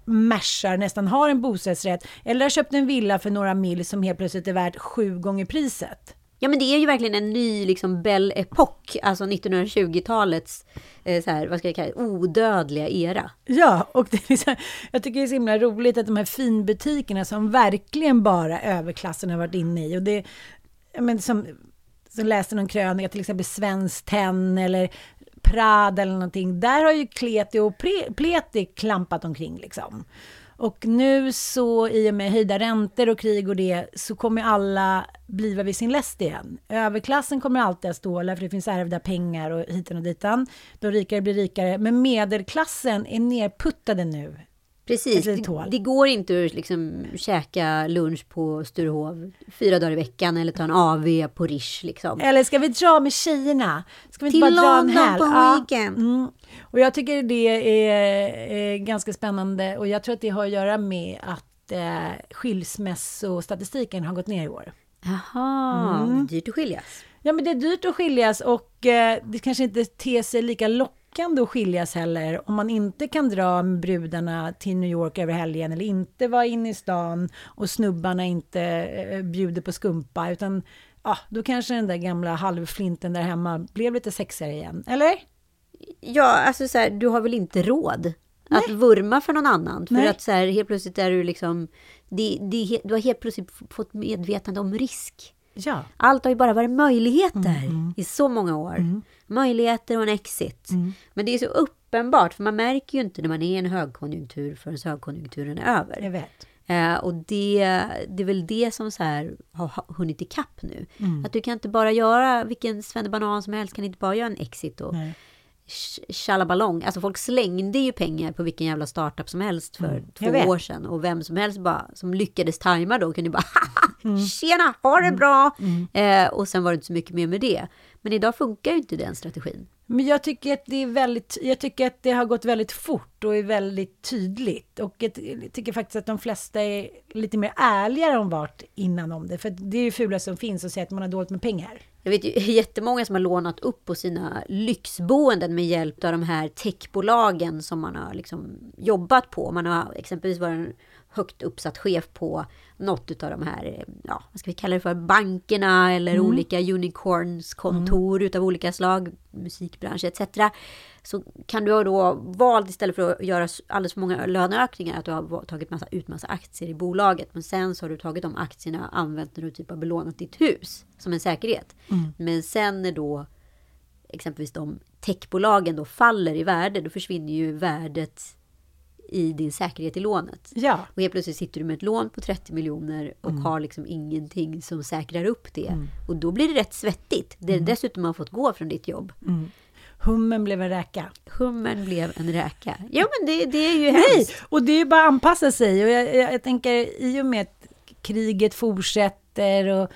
märsar nästan har en bostadsrätt eller har köpt en villa för några mil som helt plötsligt är värt sju gånger priset. Ja men det är ju verkligen en ny liksom Belle Epoque, alltså 1920-talets eh, så här, vad ska jag kalla det, odödliga era. Ja, och det är så jag tycker det är så himla roligt att de här finbutikerna som verkligen bara överklassen har varit inne i. Och det, men, som, som läste någon krönika, till exempel Svenskt Tenn eller Prada eller någonting. Där har ju Kleti och Pleti klampat omkring liksom. Och nu så i och med höjda räntor och krig och det så kommer alla bliva vid sin läst igen. Överklassen kommer alltid att ståla för det finns ärvda pengar och hitan och ditan. De rikare blir rikare. Men medelklassen är nerputtade nu. Precis, det, det går inte att liksom käka lunch på Sturehov fyra dagar i veckan eller ta en AV på Rish liksom. Eller ska vi dra med tjejerna? Ska vi inte Till bara dra en helg? på Ja. weekend. Mm. Och jag tycker det är, är ganska spännande och jag tror att det har att göra med att eh, skilsmässostatistiken har gått ner i år. Jaha, Mm. dyrt att skiljas. Ja, men det är dyrt att skiljas och eh, det kanske inte ter sig lika lockande att skiljas heller om man inte kan dra med brudarna till New York över helgen eller inte vara inne i stan och snubbarna inte eh, bjuder på skumpa utan ja, då kanske den där gamla halvflinten där hemma blev lite sexigare igen, eller? Ja, alltså så här, du har väl inte råd att vurma för någon annan? För Nej. att så här, helt plötsligt är du liksom, det, det, du har helt plötsligt fått medvetande om risk. Ja. Allt har ju bara varit möjligheter Mm, i så många år. Möjligheter och en exit. Men det är så uppenbart, för man märker ju inte när man är i en högkonjunktur förrän högkonjunkturen är över. Jag vet. Eh, och det, det är väl det som så här har ha- hunnit ikapp nu. Mm. Att du kan inte bara göra vilken svennebanan som helst, kan inte bara göra en exit och Nej. Tjalaballong. Alltså folk slängde ju pengar på vilken jävla startup som helst för två Mm. vet. år sedan. Och vem som helst bara, som lyckades tajma då kunde ju bara *laughs* Tjena, ha det bra! Eh, och sen var det inte så mycket mer med det. Men idag funkar ju inte den strategin. Men jag tycker att det är väldigt, jag tycker att det har gått väldigt fort och är väldigt tydligt. Och jag tycker faktiskt att de flesta är lite mer ärligare om vart innan om det. För det är ju fula som finns att säga att man har dåligt med pengar. Jag vet ju *laughs* jättemånga som har lånat upp på sina lyxboenden med hjälp av de här techbolagen som man har liksom jobbat på. Man har exempelvis varit högt uppsatt chef på något av de här, ja, vad ska vi kalla det för, bankerna eller Mm. olika unicorns-kontor utav olika slag, musikbransch etc. Så kan du ha då valt istället för att göra alldeles för många löneökningar att du har tagit massa, ut massa aktier i bolaget. Men sen så har du tagit de aktierna och använt när du typ har belånat ditt hus som en säkerhet. Men sen när då exempelvis de techbolagen då faller i värde, då försvinner ju värdet i din säkerhet i lånet. Ja. Och helt plötsligt sitter du med ett lån på 30 miljoner och har liksom ingenting som säkrar upp det. Och då blir det rätt svettigt. Det är dessutom har fått gå från ditt jobb. Hummen blev en räka. Hummern blev en räka. Ja men det, det är ju Nej, hemskt. och det är ju bara att anpassa sig. Och jag, jag, jag tänker i och med att kriget fortsätter och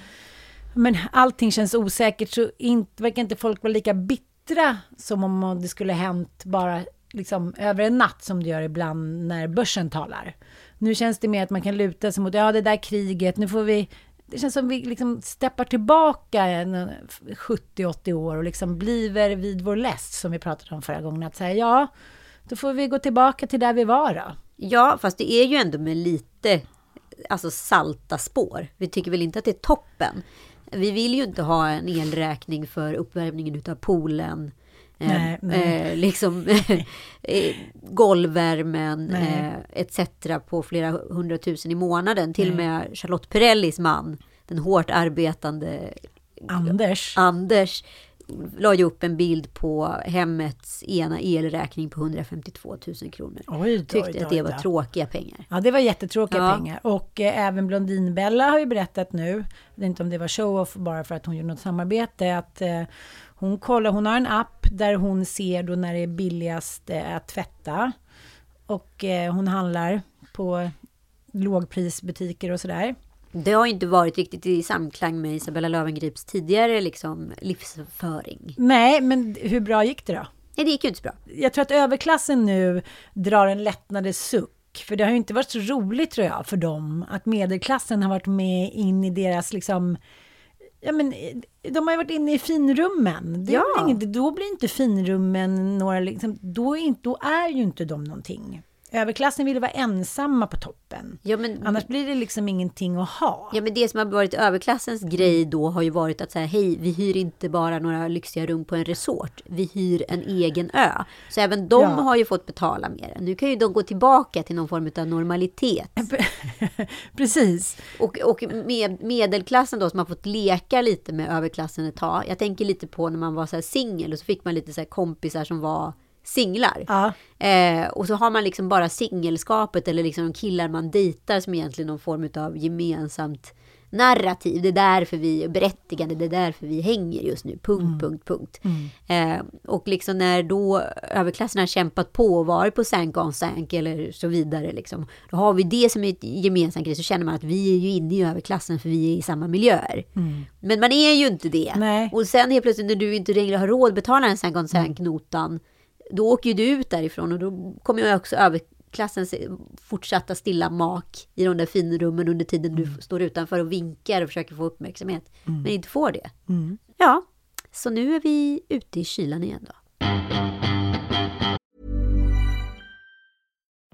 men allting känns osäkert så inte, verkar inte folk vara lika bittra som om det skulle hänt bara liksom över en natt som det gör ibland när börsen talar. Nu känns det mer att man kan luta sig mot, ja det där kriget, nu får vi det känns som vi liksom steppar tillbaka 70-80 år och liksom bliver vid vår läst som vi pratade om förra gången. Att säga ja, då får vi gå tillbaka till där vi var då. Ja, fast det är ju ändå med lite alltså salta spår. Vi tycker väl inte att det är toppen. Vi vill ju inte ha en elräkning för uppvärmningen utav poolen. Eh, Nej, nej. Eh, liksom *laughs* *laughs* eh, golvvärmen eh, etc. på flera hundratusen i månaden. Till och med Charlotte Perrellis man, den hårt arbetande Anders. Anders la ju upp en bild på hemmets ena elräkning på 152 000 kronor. Oj, då, Tyckte oj, att det då, var då. tråkiga pengar. Ja, det var jättetråkiga Ja. pengar. Och eh, även Blondinbella har ju berättat nu, jag vet inte om det var show-off bara för att hon gjorde något samarbete, att eh, hon kollar, hon har en app där hon ser då när det är billigast eh, att tvätta. Och eh, hon handlar på lågprisbutiker och sådär. Det har inte varit riktigt i samklang med Isabella Lövengrips tidigare liksom, livsföring. Nej, men hur bra gick det då? Nej, det gick ju inte så bra. jag tror att överklassen nu drar en lättnadens suck. För det har ju inte varit så roligt tror jag för dem att medelklassen har varit med in i deras liksom Ja men de har ju varit inne i finrummen. Det är Ja. inget, då blir inte finrummen några liksom, då är, inte, då är ju inte de någonting. Överklassen vill vara ensamma på toppen. Ja, men, Annars blir det liksom ingenting att ha. ja, men det som har varit överklassens grej då har ju varit att säga hej, vi hyr inte bara några lyxiga rum på en resort. Vi hyr en egen ö. Så även de Ja. har ju fått betala mer. Nu kan ju de gå tillbaka till någon form av normalitet. *laughs* Precis. Och, och med, medelklassen då som har fått leka lite med överklassen ett tag. Jag tänker lite på när man var så här singel och så fick man lite så här kompisar som var singlar. Ja. Eh, och så har man liksom bara singelskapet eller liksom killar man dejtar som egentligen någon form av gemensamt narrativ. Det är därför vi är berättigade, det är därför vi hänger just nu. Punkt, punkt, punkt. Eh, och liksom när då överklassen har kämpat på och varit på sank on sank eller så vidare. Liksom, då har vi det som ett gemensamt grej så känner man att vi är ju inne i överklassen för vi är i samma miljöer. Men man är ju inte det. Nej. Och sen helt plötsligt när du inte längre har råd att betala den sank on sank-notan då åker ju du ut därifrån och då kommer ju också överklassens fortsatta stilla mak i de där finrummen under tiden du står utanför och vinkar och försöker få uppmärksamhet. Men inte får det. Ja, så nu är vi ute i kylan igen då.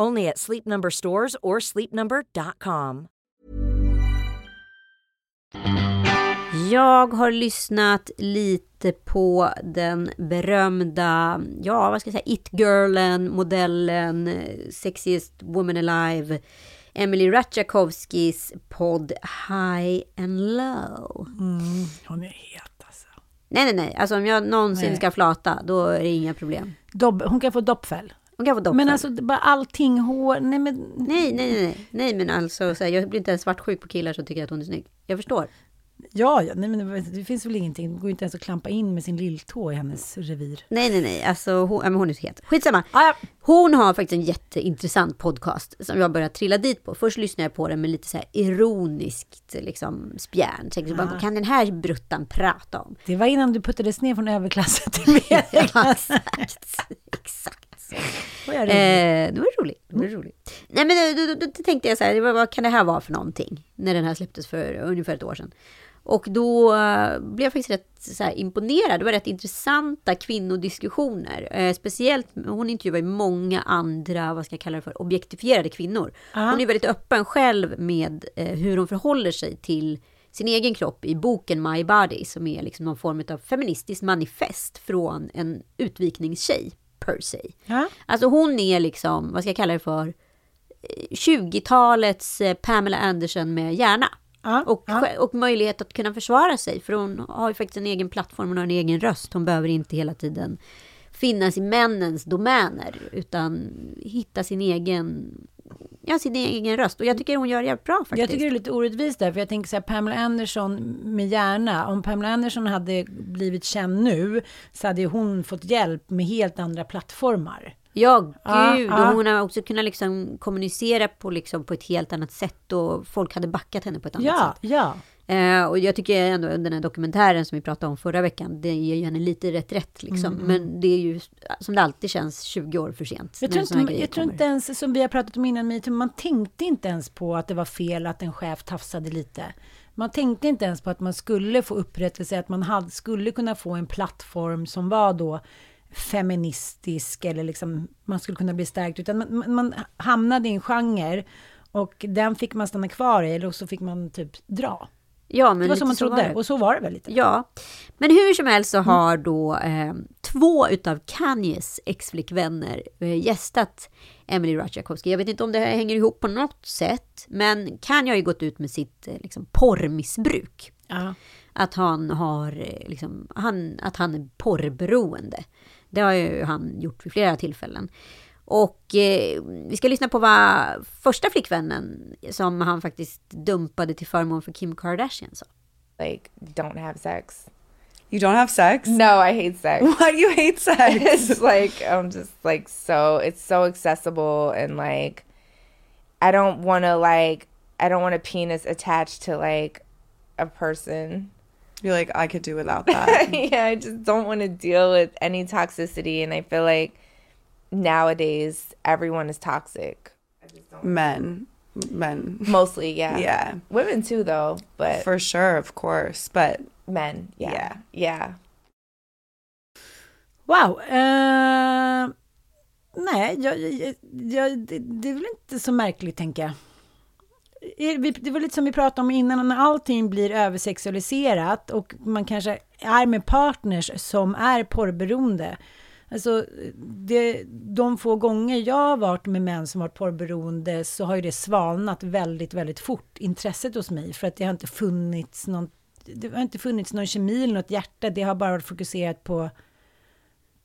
Only at Sleep Number stores or sleepnumber.com. Jag har lyssnat lite på den berömda, ja vad ska jag säga, it-girlen, modellen, sexiest woman alive, Emily Ratajkowskis podd High and Low. Hon är het alltså. Nej, nej, nej. Alltså om jag någonsin Nej. ska flata, då är det inga problem. Dobb, hon kan få doppfäll. Hon kan få doppel. Men alltså bara allting hår, nej men... Nej, nej, nej, nej. Men alltså, så här, jag blir inte ens svartsjuk på killar som tycker att hon är snygg. Jag förstår. Ja, ja, nej men det, finns väl ingenting, det går inte ens att klampa in med sin lilltå i hennes revir. Nej, nej, nej. Alltså, hon, ja, hon är så het. Skitsamma. Ah, ja. Hon har faktiskt en jätteintressant podcast som jag börjat trilla dit på. Först lyssnade jag på den med lite så här ironiskt liksom, spjärn. Tänkte bara, vad kan den här bruttan prata om? Det var innan du puttades ner från överklassen till *laughs* Ja, medelklass. exakt. Exakt så. Vad är det? Eh, det var roligt. Det var roligt. Nej, men då, då, då tänkte jag så här, vad, kan det här vara för någonting? När den här släpptes för ungefär ett år sedan. Och då eh, blev jag faktiskt rätt så imponerad. Det var rätt intressanta kvinnodiskussioner. Eh, speciellt, hon intervjuar ju många andra, vad ska jag kalla det för, objektifierade kvinnor. Hon är väldigt öppen själv med eh, hur hon förhåller sig till sin egen kropp i boken My Body, som är liksom någon form av feministiskt manifest från en utvikningstjej, per se. Ja. Alltså hon är liksom, vad ska jag kalla det för, eh, 20-talets eh, Pamela Anderson med hjärna. Ja, Och, ja. och möjlighet att kunna försvara sig, för hon har ju faktiskt en egen plattform, hon har en egen röst. Hon behöver inte hela tiden finnas i männens domäner, utan hitta sin egen, ja, sin egen röst. Och jag tycker hon gör det jävligt bra faktiskt. Jag tycker det är lite orättvist där, för jag tänker så här, Pamela Anderson med hjärna, om Pamela Anderson hade blivit känd nu, så hade hon fått hjälp med helt andra plattformar. Ja, Ja, gud. ja. Och hon har också kunnat liksom kommunicera på, liksom, på ett helt annat sätt och folk hade backat henne på ett annat Ja, sätt. ja. Eh, och jag tycker ändå den här dokumentären som vi pratade om förra veckan, det ger ju henne lite rätt rätt liksom. Men det är ju som det alltid känns 20 år för sent. Jag tror, inte, jag tror inte ens, som vi har pratat om innan, metoo, man tänkte inte ens på att det var fel att en chef tafsade lite. Man tänkte inte ens på att man skulle få upprättelse, att man hade, skulle kunna få en plattform som var då feministisk eller liksom man skulle kunna bli stärkt. Utan man, man- man hamnade i en genre och den fick man stanna kvar i eller så fick man typ dra. Ja, men Det var som man så var trodde det. och så var det väl lite. Ja, men hur som helst så har då eh, två utav Kanyes exflickvänner eh, gästat Emily Ratajkowski. Jag vet inte om det här hänger ihop på något sätt, men Kanye har ju gått ut med sitt eh, liksom, porrmissbruk. Ja. Att han har eh, liksom, han, att han är porrberoende. Det har ju han gjort vid flera tillfällen. Och eh, vi ska lyssna på vad första flickvännen som han faktiskt dumpade till förmån för Kim Kardashian sa. like don't have sex. You don't have sex? No, I hate sex. *laughs* Why do you hate sex? *laughs* it's like I'm just like so it's so accessible and like I don't want to like I don't want a penis attached to like a person. You're like, I could do without *laughs* that. yeah, I just don't want to deal with any toxicity and I feel like nowadays everyone is toxic. Men. Men. Mostly, yeah. Yeah. Women too though, but For sure, of course. But men, yeah. Yeah. Yeah. Wow. Eh, nej, jag, jag, jag, det, det är väl inte så märkligt, tänker jag. Det var lite som vi pratade om innan, när allting blir översexualiserat och man kanske är med partners som är porrberoende. Alltså, det, de få gånger jag har varit med män som varit porrberoende så har ju det svalnat väldigt, väldigt fort, intresset hos mig. För att det har inte funnits någon, det har inte funnits någon kemi eller något hjärta. Det har bara varit fokuserat på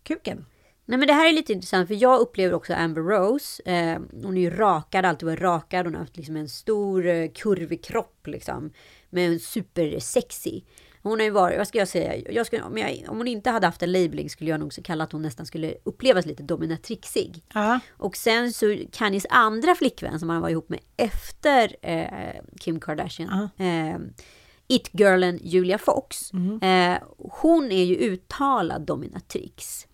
kuken. Nej men det här är lite intressant för jag upplever också Amber Rose. Eh, hon är ju rakad, alltid varit rakad. Hon har haft liksom en stor eh, kurvig kropp liksom. Men supersexig. supersexy. Hon har ju varit, vad ska jag säga, jag skulle, om, jag, om hon inte hade haft en labeling skulle jag nog så kalla att hon nästan skulle upplevas lite dominatrixig. Ja. Och sen så Kanyes andra flickvän som han var ihop med efter eh, Kim Kardashian. Eh, It-girlen Julia Fox. Eh, hon är ju uttalad dominatrix.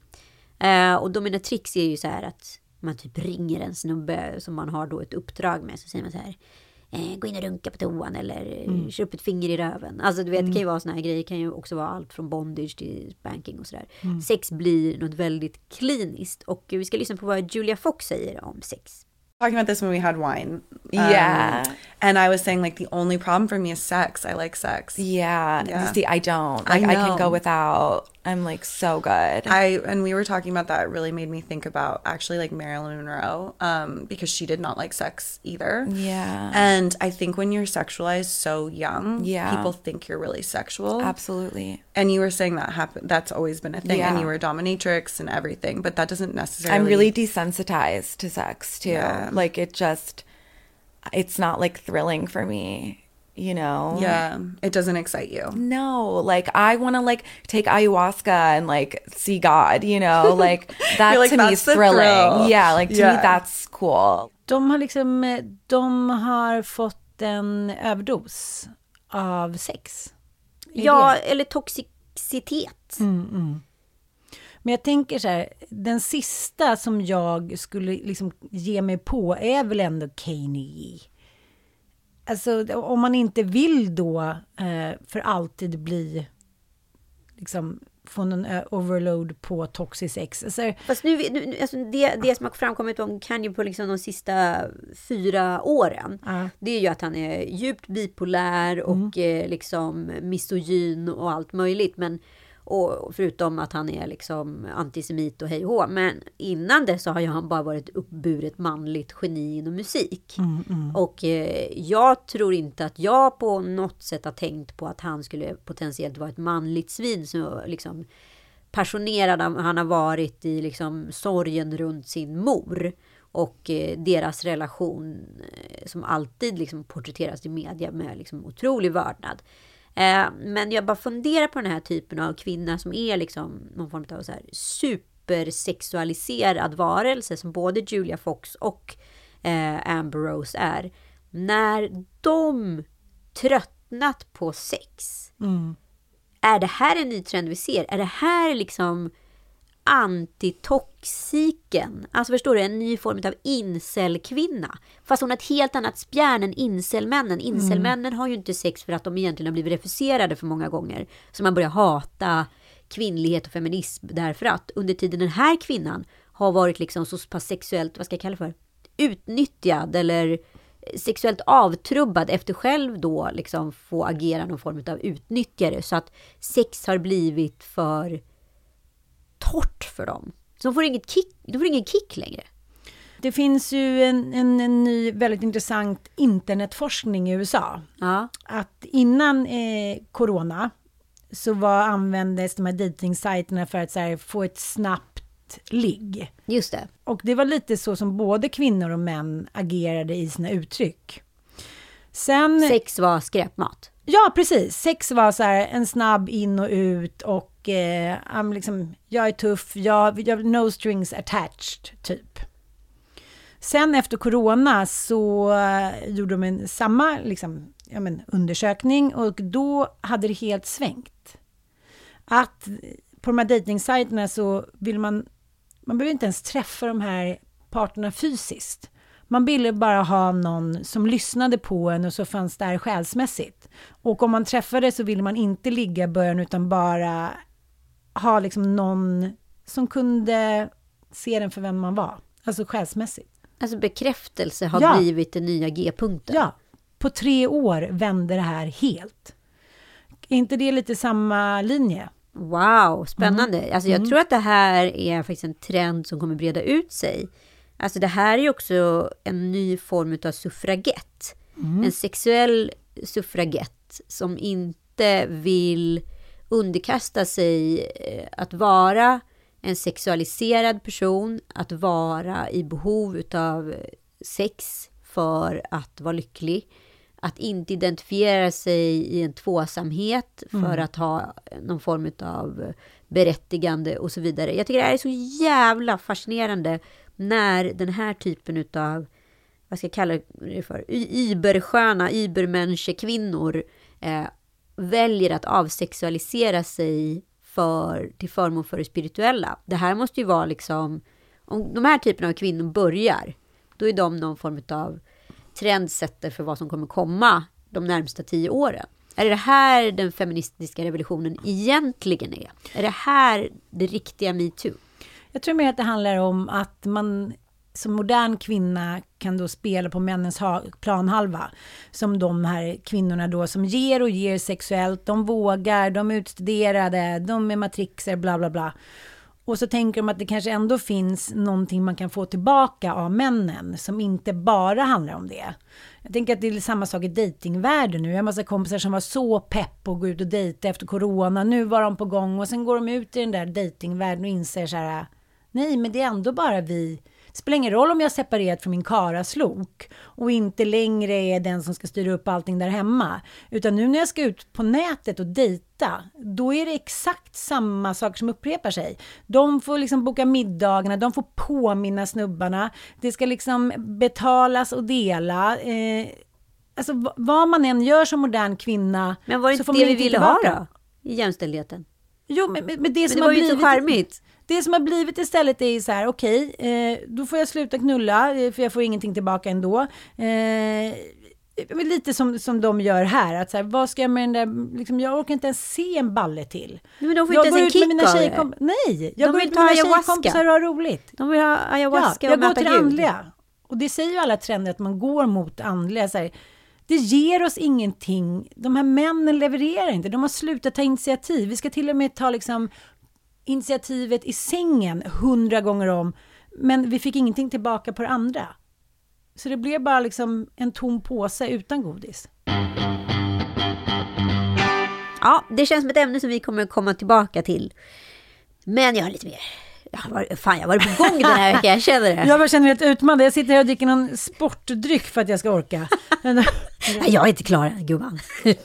Eh, och dominatrix är ju så här att man typ ringer en snubbe som man har då ett uppdrag med. Så säger man så här. Eh, gå in och runka på toan eller mm. kör upp ett finger i röven. Alltså du vet, det kan ju vara såna här grejer. Det kan ju också vara allt från bondage till spanking och sådär. Sex blir något väldigt kliniskt. Och vi ska lyssna på vad Julia Fox säger om sex. Talking about this when we had wine. Um, Yeah. And I was saying like the only problem for me is sex. I like sex. Yeah. Yeah. See, I don't. I Like, I, can know. go without. I'm like so good. I and we were talking about that. It really made me think about actually like Marilyn Monroe, um, because she did not like sex either. yeah. And I think when you're sexualized so young, Yeah. people think you're really sexual. Absolutely. And you were saying that happen that's always been a thing. And you were a dominatrix and everything, but that doesn't necessarily I'm really desensitized to sex too. Yeah. Like it just, it's not like thrilling for me, you know? Yeah. It doesn't excite you. No, like I want to like take ayahuasca and like see God, you know? *laughs* Like that like, to me is thrilling. thrill." Yeah, like to me that's cool. De har liksom, eh, de har fått en överdos av sex. Är Ja, det- eller toxicitet. Men jag tänker så här, den sista som jag skulle liksom ge mig på är väl ändå Kanye. Alltså om man inte vill då eh, för alltid bli, liksom få någon eh, overload på toxic sex. Alltså, Fast nu, nu alltså det, det som har framkommit om Kanye på liksom de sista fyra åren, Ja. det är ju att han är djupt bipolär och eh, liksom misogyn och allt möjligt. Men, och förutom att han är liksom antisemit och hej och hå. Men innan det så har han bara varit uppburet manligt geni inom musik. Och eh, jag tror inte att jag på något sätt har tänkt på att han skulle potentiellt vara ett manligt svin som liksom passionerad han han har varit i liksom sorgen runt sin mor och eh, deras relation eh, som alltid liksom porträtteras i media med liksom otrolig vördnad. Eh, men jag bara funderar på den här typen av kvinna som är liksom någon form av så här supersexualiserad varelse som både Julia Fox och eh, Amber Rose är. När de tröttnat på sex är det här en ny trend vi ser? Är det här liksom antitoxiken? Alltså förstår du, en ny form av incelkvinna. Fast hon har ett helt annat spjärn än incelmännen. Incelmännen har ju inte sex för att de egentligen har blivit refuserade för många gånger. Så man börjar hata kvinnlighet och feminism därför att under tiden den här kvinnan har varit liksom så pass sexuellt, vad ska jag kalla för? Utnyttjad eller sexuellt avtrubbad efter själv då liksom få agera någon form av utnyttjare. Så att sex har blivit för torrt för dem. Så de får, inget kick, de får ingen kick längre. Det finns ju en, en, en ny väldigt intressant internetforskning i USA. Ja, Att innan eh, corona så var, användes de här dejtingsajterna för att här, få ett snabbt ligg. just det. Och det var lite så som både kvinnor och män agerade i sina uttryck. Sen... Sex var skräpmat. Ja, precis. Sex var så här en snabb in och ut och eh, I'm liksom, jag är tuff, jag, jag, no strings attached, typ. Sen efter corona så eh, gjorde de en, samma liksom, ja, men, undersökning och då hade det helt svängt. Att eh, på de här dejtingsajterna så vill man, man behöver inte ens träffa de här parterna fysiskt. Man ville bara ha någon som lyssnade på en och så fanns där själsmässigt. Och om man träffade så ville man inte ligga i början utan bara ha liksom någon som kunde se den för vem man var. Alltså själsmässigt. Alltså bekräftelse har Ja. blivit den nya G-punkten. Ja, på tre år vände det här helt. Är inte det lite samma linje? Wow, spännande. Mm. Alltså jag tror att det här är faktiskt en trend som kommer breda ut sig. Alltså det här är ju också en ny form av suffragett. Mm. En sexuell suffragett som inte vill underkasta sig eh, att vara en sexualiserad person, att vara i behov av sex för att vara lycklig. Att inte identifiera sig i en tvåsamhet för att ha någon form av berättigande och så vidare. Jag tycker det här är så jävla fascinerande när den här typen av, vad ska jag kalla det för, y- übersköna, übermänniskekvinnor eh, väljer att avsexualisera sig för, till förmån för det spirituella. Det här måste ju vara liksom, om de här typerna av kvinnor börjar, då är de någon form av trendsätter för vad som kommer komma de närmsta tio åren. Är det här den feministiska revolutionen egentligen är? Är det här det riktiga metoo? Jag tror mer att det handlar om att man som modern kvinna kan då spela på männens planhalva. Som de här kvinnorna då som ger och ger sexuellt. De vågar, de är utstuderade, de är matrixer, bla bla bla. Och så tänker de att det kanske ändå finns någonting man kan få tillbaka av männen som inte bara handlar om det. Jag tänker att det är samma sak i dejtingvärlden nu. Jag har en massa kompisar som var så pepp på att gå ut och dejta efter corona. Nu var de på gång och sen går de ut i den där dejtingvärlden och inser så här, nej men det är ändå bara vi spelar ingen roll om jag separerat från min karaslok och inte längre är den som ska styra upp allting där hemma. Utan nu när jag ska ut på nätet och dejta, då är det exakt samma saker som upprepar sig. De får liksom boka middagarna, de får påminna snubbarna, det ska liksom betalas och dela. Eh, alltså vad man än gör som modern kvinna Men var det så inte det man vi ville ha då? I jämställdheten? Jo, men, men men det Men som det har var ju blivit... så charmigt. Det som har blivit istället är så här, okej, eh, då får jag sluta knulla, eh, för jag får ingenting tillbaka ändå. Eh, lite som, som de gör här, att så här, vad ska jag med den där, liksom, jag orkar inte ens se en balle till. Nej, de får jag inte ens en går ut med kick mina av det. tjejkomp- Nej, jag De går ut med mina tjejkompisar och har roligt. De vill ha Ja, ayahuasca jag och går till det andliga. Och det säger ju alla trender, att man går mot andliga. Så här, det ger oss ingenting. De här männen levererar inte. De har slutat ta initiativ. Vi ska till och med ta liksom initiativet i sängen hundra gånger om. Men vi fick ingenting tillbaka på det andra. Så det blev bara liksom en tom påse utan godis. Ja, det känns som ett ämne som vi kommer komma tillbaka till. Men jag har lite mer... Jag har varit, fan, jag har varit på gång den här veckan, jag känner det. *laughs* Jag bara känner mig helt utmanad. Jag sitter här och dricker någon sportdryck för att jag ska orka. *laughs* Nej, jag är inte klar än, gumman. *laughs*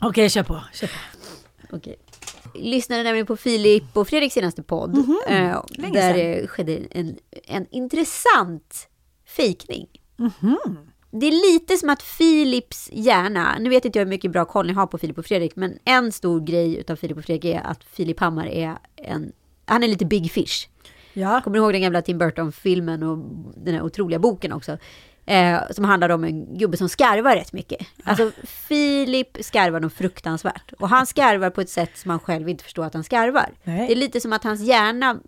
Okej, kör på. Kör på. Okej. Lyssnade nämligen på Filip och Fredriks senaste podd. Mhm. Länge där det skedde en, en intressant fejkning. Mhm. Det är lite som att Filips hjärna, nu vet inte jag hur mycket bra koll ni har på Filip och Fredrik, men en stor grej utav Filip och Fredrik är att Filip Hammar är en, han är lite big fish. Ja. Kommer du ihåg den gamla Tim Burton-filmen och den här otroliga boken också? Eh, som handlar om en gubbe som skarvar rätt mycket. Alltså Filip skarvar nog fruktansvärt. Och han skarvar på ett sätt som han själv inte förstår att han skarvar. Nej. Det är lite som att hans hjärna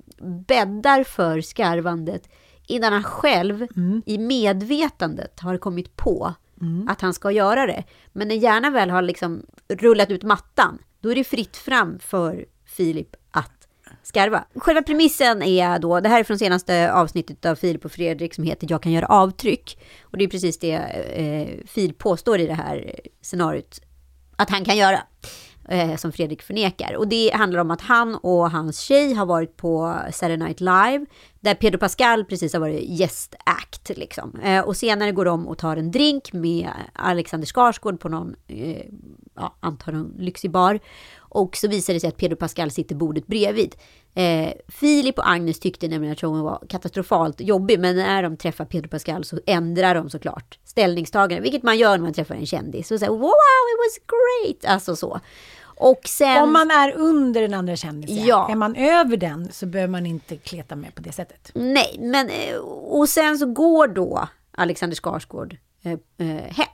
bäddar för skarvandet innan han själv i medvetandet har kommit på att han ska göra det. Men när hjärnan väl har liksom rullat ut mattan, då är det fritt fram för Filip skarva. Själva premissen är då, det här är från senaste avsnittet av Filip och Fredrik som heter Jag kan göra avtryck. Och det är precis det eh, Filip påstår i det här scenariot att han kan göra. Eh, som Fredrik förnekar. Och det handlar om att han och hans tjej har varit på Saturday Night Live. Där Pedro Pascal precis har varit gästact. Liksom. Eh, och senare går de och tar en drink med Alexander Skarsgård på någon, eh, ja, antar någon lyxig bar. Och så visar det sig att Pedro Pascal sitter bordet bredvid. Eh, Filip och Agnes tyckte nämligen att showen var katastrofalt jobbig, men när de träffar Pedro Pascal så ändrar de såklart ställningstagande, vilket man gör när man träffar en kändis. Och säger wow, it was great! Alltså så. Och sen... Om man är under den andra kändisen, Ja. är man över den så behöver man inte kleta med på det sättet. Nej, men eh, och sen så går då Alexander Skarsgård eh, eh, hem.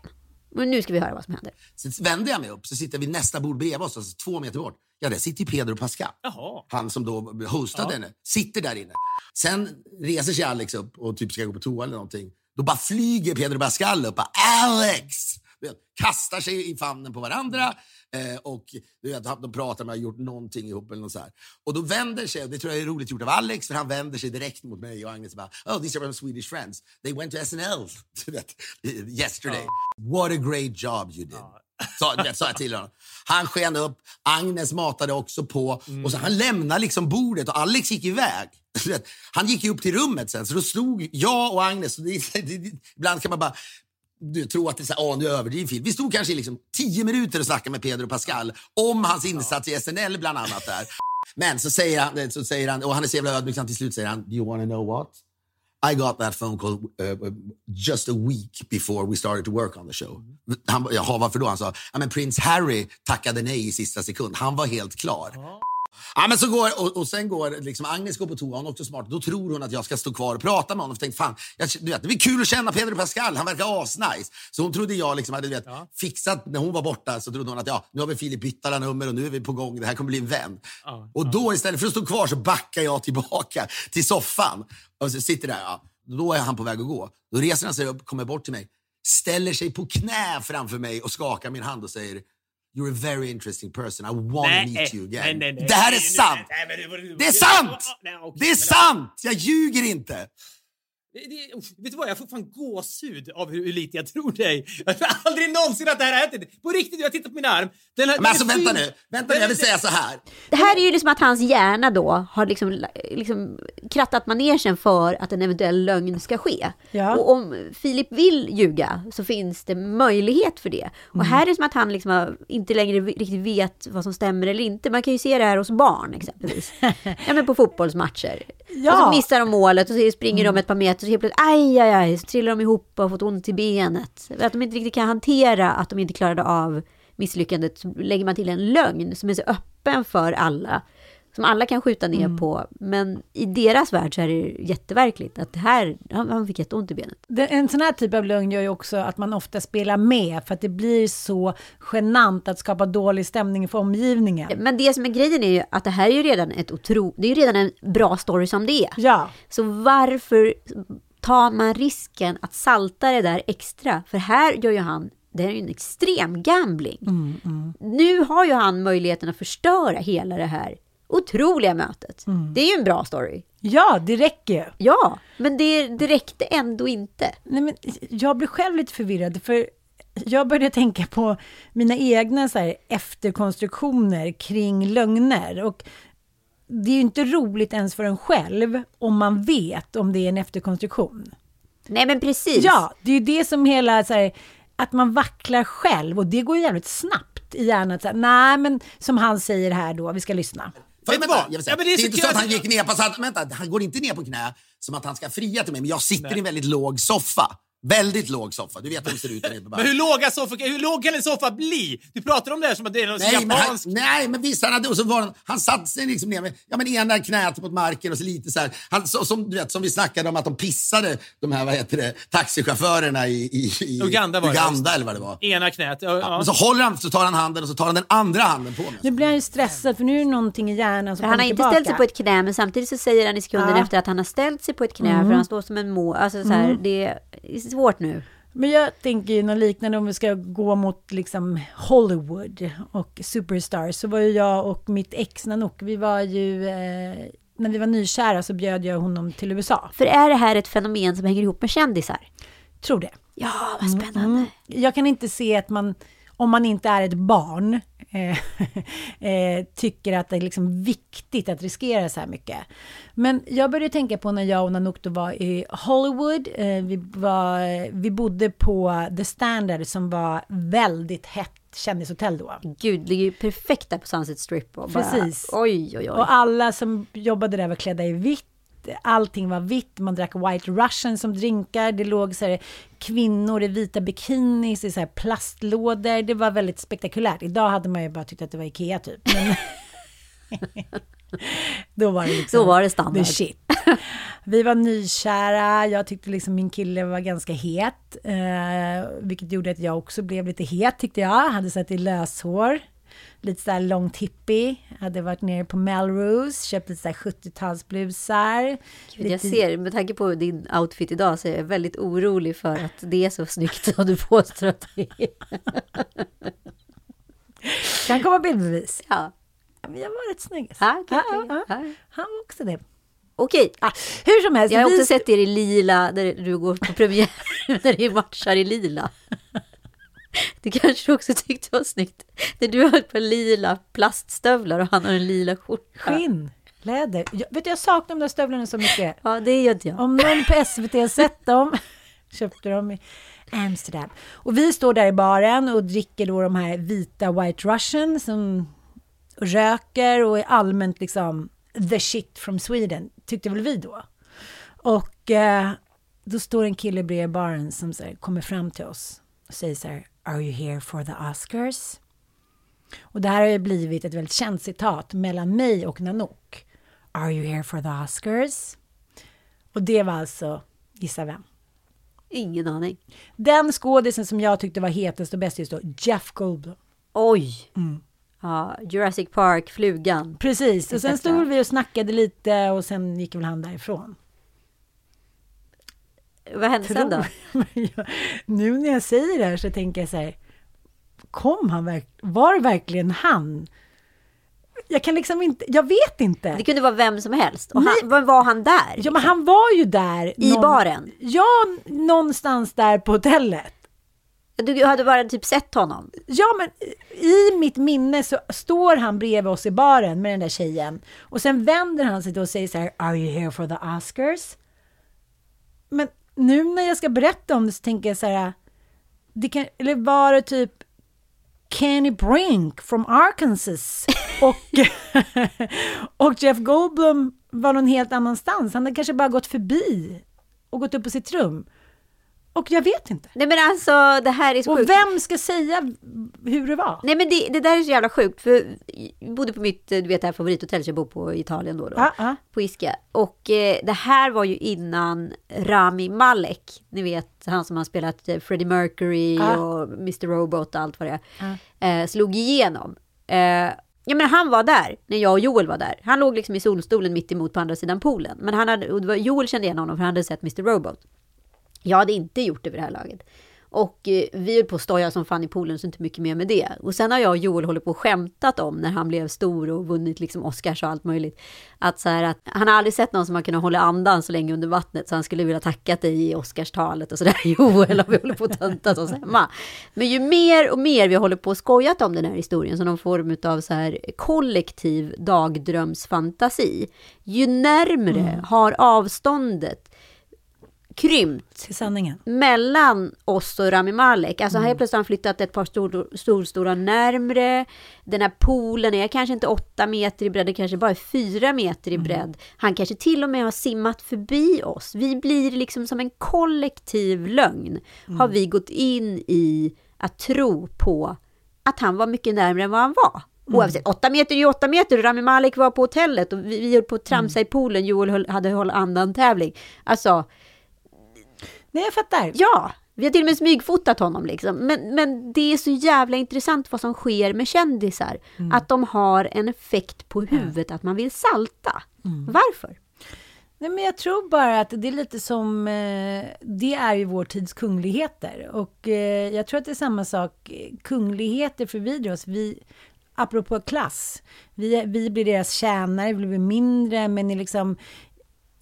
Och nu ska vi höra vad som händer. Så vänder jag mig upp så sitter vi nästa bord bredvid oss, alltså två meter bort. Ja, där sitter ju Pedro Pascal. Han som då hostade henne. Sitter där inne. Sen reser sig Alex upp och typ ska gå på toa eller någonting. Då bara flyger Pedro Pascal upp och bara, Alex! Kastar sig i famnen på varandra eh, och du vet, de pratar om att ha gjort någonting ihop eller något så här. Och då vänder sig, och det tror jag är roligt gjort av Alex, för han vänder sig direkt mot mig och Agnes och bara, oh these are my Swedish friends. They went to SNL *laughs* yesterday. What a great job you did. Sa, vet, sa jag till honom. Han sken upp, Agnes matade också på och så han lämnade liksom bordet och Alex gick iväg. *laughs* Han gick ju upp till rummet sen, så då stod jag och Agnes, och det, det, det, ibland kan man bara du tror att det är så här, "Åh, nu överdriver Filip. Vi stod kanske i liksom tio minuter och snackade med Pedro Pascal om hans insats i SNL bland annat där. *laughs* Men så säger han, så säger han och han är så jävla ödmjuk, till slut säger han, do you wanna know what? I got that phone call uh, just a week before we started to work on the show. Han, jaha, varför då? Han sa, ja men prins Harry tackade nej i sista sekund. Han var helt klar. Ja, men så går, och, och sen går liksom Agnes går på toa, hon är också smart. Då tror hon att jag ska stå kvar och prata med honom. För tänkte, fan, jag, du vet, det blir kul att känna Pedro Pascal, han verkar asnice. Så hon trodde jag liksom hade du vet, Ja. fixat, när hon var borta så trodde hon att ja, nu har vi Filip bytt alla nummer och nu är vi på gång, det här kommer bli en vän. Ja, och då istället för att stå kvar så backar jag tillbaka till soffan. Och så sitter där, ja, då är han på väg att gå. Då reser han sig upp, kommer bort till mig, ställer sig på knä framför mig och skakar min hand och säger You're a very interesting person. I want to meet you again. nej, nej, nej. det här är sant! det är sant! Det är sant! Jag ljuger inte! Det, det, uff, vet du vad, jag får fan gåshud av hur, hur lite jag tror dig. Jag tror aldrig någonsin att det här har hänt. På riktigt, jag tittar på min arm. Den här, Men den alltså vänta nu, vänta nu, jag vill säga så här. Det här är ju liksom att hans hjärna då har liksom, liksom krattat manegen för att en eventuell lögn ska ske. Ja. Och om Filip vill ljuga så finns det möjlighet för det. Och här är det som att han liksom inte längre riktigt vet vad som stämmer eller inte. Man kan ju se det här hos barn exempelvis. *laughs* ja men på fotbollsmatcher. Ja. Och så missar de målet och så springer de ett par meter och helt plötsligt aj, aj, aj, så trillar de ihop och har fått ont i benet. Att de inte riktigt kan hantera att de inte klarade av misslyckandet så lägger man till en lögn som är så öppen för alla. Som alla kan skjuta ner på. Men i deras värld så är det jätteverkligt att det här, han, han fick jätteont i benet. En sån här typ av lögn gör ju också att man ofta spelar med för att det blir så genant att skapa dålig stämning för omgivningen. Men det som är grejen är ju att det här är ju redan ett otro, det är ju redan en bra story som det är. Ja, Så varför tar man risken att salta det där extra? För här gör ju han, det är ju en extrem gambling. Nu har ju han möjligheten att förstöra hela det här otroliga mötet. Det är ju en bra story. ja det räcker ju. Ja, men det, det räckte ändå inte. Nej, men jag blir själv lite förvirrad, för jag började tänka på mina egna så här, efterkonstruktioner kring lögner. Och det är ju inte roligt ens för en själv om man vet om det är en efterkonstruktion. Nej, men precis. Ja, det är ju det som hela så här, att man vacklar själv och det går ju jävligt snabbt i hjärnan. Så här, Nej, men som han säger här då, vi ska lyssna. Du vänta, vad? jag säga, Ja, det, det är är så inte så att han gick ner på... Så att, vänta, han går inte ner på knä som att han ska fria till mig, men jag sitter i en väldigt låg soffa. Väldigt låg soffa. Du vet hur det ser ut där *laughs* Men hur, låga soffa, hur låg kan en soffa bli? Du pratar om det här som att det är någon Nej men, han, japansk... nej, men visst, han, hade, och så var han, han satte sig liksom ner med ja, men ena knät mot marken och så lite så här. Han, så, som, du vet, som vi snackade om att de pissade, de här vad heter det, taxichaufförerna i, i, i Uganda var det. Uganda eller vad det var. Ena knät. Ja, ja. Men så håller han, så tar han handen och så tar han den andra handen på mig. Nu blir han ju stressad för nu är det någonting i hjärnan som han har inte tillbaka. ställt sig på ett knä, men samtidigt så säger han i sekunden Ja. efter att han har ställt sig på ett knä, för han står som en må. Alltså så här, det är svårt nu. Men jag tänker ju något liknande om vi ska gå mot liksom Hollywood och Superstars. Så var ju jag och mitt ex Nanook, vi var ju, eh, när vi var nykära så bjöd jag honom till USA. För är det här ett fenomen som hänger ihop med kändisar? Tror det. Ja, vad spännande. Jag kan inte se att man, om man inte är ett barn, eh, *laughs* eh, tycker att det är liksom viktigt att riskera så här mycket. Men jag började tänka på när jag och Nanook då var i Hollywood. Eh, vi, var, vi bodde på The Standard som var väldigt hett kändishotell då. Gud, det ligger ju perfekt där på Sunset Strip. Och bara, Precis. Oj, oj, oj. Och alla som jobbade där var klädda i vitt. Allting var vitt, man drack White Russian som drinkar. Det låg så här, kvinnor i vita bikinis i så här plastlådor. Det var väldigt spektakulärt. Idag hade man ju bara tyckt att det var Ikea typ. Men *laughs* då var det liksom Då var det standard. the shit. Vi var nykära, jag tyckte liksom min kille var ganska het. Eh, vilket gjorde att jag också blev lite het tyckte jag. Hade satt i löshår. Lite sådär långt hippie. Hade varit nere på Melrose, köpt lite sådär 70-talsblusar. Gud, jag ser, med tanke på din outfit idag så är jag väldigt orolig för att det är så snyggt som du påstår att det är. Kan komma bildbevis. Ja. Men jag var rätt snygg. Okej, Ja, okej. ja. Ja. Han var också det. Okej, Ah, hur som helst. jag har vi- också sett er i lila, där du går på premiär, *laughs* när ni matchar i lila. *laughs* Det kanske du också tyckte var snyggt. När du har ett par lila plaststövlar och han har en lila skjorta. Skinn, läder. Jag, vet du, jag saknar de där stövlarna så mycket. Ja, det gör inte jag. Om någon på SVT har sett dem, *laughs* köpte dem i Amsterdam. Och vi står där i baren och dricker då de här vita White Russian som röker och är allmänt liksom the shit from Sweden, tyckte väl vi då. Och eh, då står en kille bredvid baren som så här, kommer fram till oss och säger så här, Are you here for the Oscars? Och det här har ju blivit ett väldigt känt citat mellan mig och Nanook. Are you here for the Oscars? Och det var alltså, gissa vem? Ingen aning. Den skådisen som jag tyckte var hetast och bäst just då, Jeff Goldblum. Oj! Mm. Ja, Jurassic Park, Flugan. Precis, och sen stod vi och snackade lite och sen gick väl han därifrån. Vad hände sen då? *laughs* Jag- nu när jag säger det här så tänker jag så här, kom han verk- var verkligen han? Jag kan liksom inte, jag vet inte. Det kunde vara vem som helst. Och Nej. han, var, var han där? Ja, men han var ju där. I baren? Ja, någonstans där på hotellet. Du hade bara typ sett honom? Ja, men i mitt minne så står han bredvid oss i baren med den där tjejen. Och sen vänder han sig då och säger så här, Are you here for the Oscars? Men nu när jag ska berätta om det så tänker jag så här, det kan, eller var det typ Kenny Brink från Arkansas och, *laughs* och Jeff Goldblum var någon helt annanstans. Han hade kanske bara gått förbi och gått upp på sitt rum. Och jag vet inte. Nej men alltså det här är så Och sjukt. vem ska säga hur det var? Nej men det, det där är så jävla sjukt för jag bodde på mitt, du vet det här favorithotell som jag bor på i Italien då. då Ja, ja. På Ischia. Och eh, det här var ju innan Rami Malek, ni vet han som har spelat eh, Freddie Mercury Ja. och Mr Robot och allt vad det är, eh, slog igenom. Eh, Ja men han var där när jag och Joel var där. Han låg liksom i solstolen mitt emot på andra sidan poolen. Men han hade, och det var, Joel kände igen honom för han hade sett Mr Robot. Jag hade inte gjort det vid det här laget. Och eh, vi höll på att stoja som fan i poolen, så inte mycket mer med det. Och sen har jag och Joel hållit på och skämtat om när han blev stor och vunnit liksom Oscars och allt möjligt. Att så här att han har aldrig sett någon som har kunnat hålla andan så länge under vattnet, så han skulle vilja tacka dig i Oscarstalet och sådär. *laughs* Joel har vi hållit på att töntat oss hemma. Men ju mer och mer vi håller på och skojat om den här historien, som någon form av så här kollektiv dagdrömsfantasi, ju närmre har avståndet krympt Till sanningen. mellan oss och Rami Malek. Alltså helt plötsligt har han flyttat ett par stor, storstora närmre. Den här poolen är kanske inte åtta meter i bredd, det kanske bara är fyra meter i bredd. Han kanske till och med har simmat förbi oss. Vi blir liksom som en kollektiv lögn. Har vi gått in i att tro på att han var mycket närmare än vad han var. Oavsett, åtta meter är ju åtta meter. Rami Malek var på hotellet och vi, vi höll på att tramsa i poolen. Joel höll, hade håll andan tävling. Alltså, Nej, jag fattar. Ja, vi har till och med smygfotat honom liksom. Men, men det är så jävla intressant vad som sker med kändisar. Att de har en effekt på huvudet, att man vill salta. Varför? Nej, men jag tror bara att det är lite som, eh, det är ju vår tids kungligheter. Och eh, jag tror att det är samma sak, kungligheter förvidrar oss. Vi, apropå klass, vi, vi blir deras tjänare, vi blir mindre, men i liksom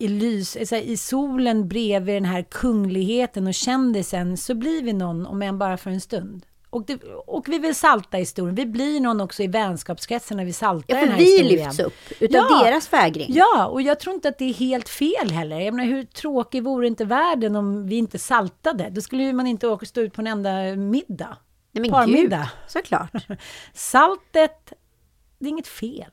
i, lys, så här, i solen bredvid den här kungligheten och kändisen så blir vi någon, om än bara för en stund. Och, det, och vi vill salta historien. Vi blir någon också i vänskapskretsen när vi saltar Ja, den här vi historien. lyfts upp utav deras fägring. Ja, och jag tror inte att det är helt fel heller. Jag menar, hur tråkig vore inte världen om vi inte saltade? Då skulle man inte åka stå ut på en enda middag. Nej men gud, Parmiddag. såklart. *laughs* Saltet, det är inget fel.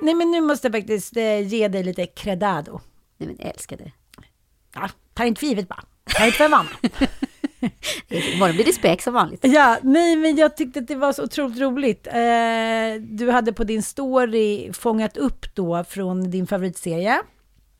Nej, men nu måste jag faktiskt eh, ge dig lite credado. Nej men jag älskar det. Ja, ta inte för givet bara. Ta inte för en vana. *laughs* Imorgon blir det späk som vanligt. Ja, nej, men jag tyckte att det var så otroligt roligt. Eh, du hade på din story fångat upp då från din favoritserie,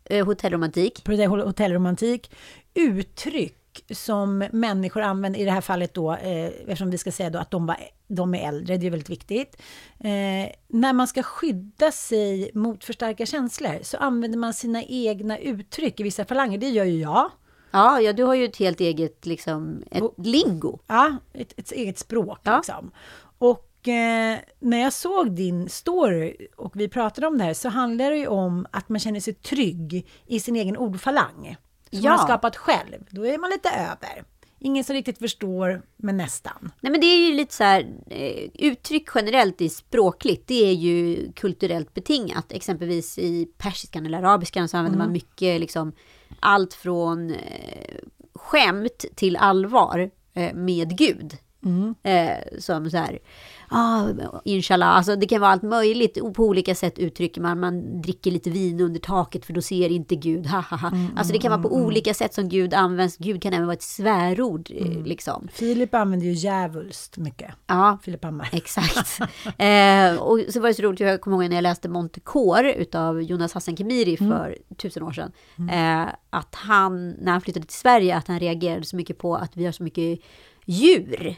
Eh, hotellromantik. hotellromantik, uttryck som människor använder, i det här fallet då, eh, eftersom vi ska säga då att de, var, de är äldre, det är väldigt viktigt. Eh, när man ska skydda sig mot för starka känslor så använder man sina egna uttryck i vissa falanger. Det gör ju jag. Ja, ja, du har ju ett helt eget liksom, ett lingo. Ja, ett, ett eget språk Ja. liksom. Och eh, när jag såg din story och vi pratade om det här så handlar det ju om att man känner sig trygg i sin egen ordfalang. Som Ja. man har skapat själv. Då är man lite över. Ingen som riktigt förstår, men nästan. Nej men det är ju lite så här, eh, uttryck generellt i språkligt, det är ju kulturellt betingat. Exempelvis i persiskan eller arabiskan så använder man mycket liksom allt från eh, skämt till allvar eh, med Gud Eh, som så här, ah, inshallah, alltså det kan vara allt möjligt. Och på olika sätt uttrycker man, man dricker lite vin under taket för då ser inte Gud, ha, ha, ha. Alltså det kan vara på olika sätt som Gud används. Gud kan även vara ett svärord, eh, liksom. Filip använder ju djävulskt mycket. Ja, Filip Hammar. *laughs* Exakt. eh, och så var det så roligt, jag kommer ihåg när jag läste Montecore utav Jonas Hassan Khemiri för tusen år sedan. Eh, att han, när han flyttade till Sverige, att han reagerade så mycket på att vi har så mycket djur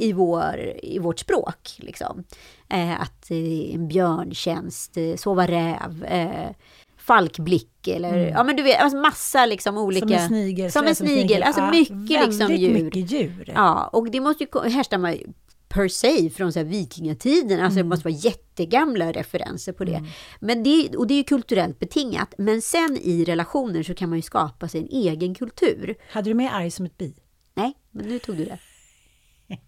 i, vår, i vårt språk. Liksom. Eh, att eh, en björntjänst, eh, sova räv, eh, falkblick eller ja men du vet, alltså massa liksom olika... Som en snigel. Som en snigel, alltså Ja, mycket liksom djur. mycket djur. Ja, och det måste ju härstamma per se från så här vikingatiden. Alltså det måste vara jättegamla referenser på det. Men det, och det är ju kulturellt betingat. Men sen i relationer så kan man ju skapa sig en egen kultur. Hade du med arg som ett bi? Nej, men nu tog du det. *laughs*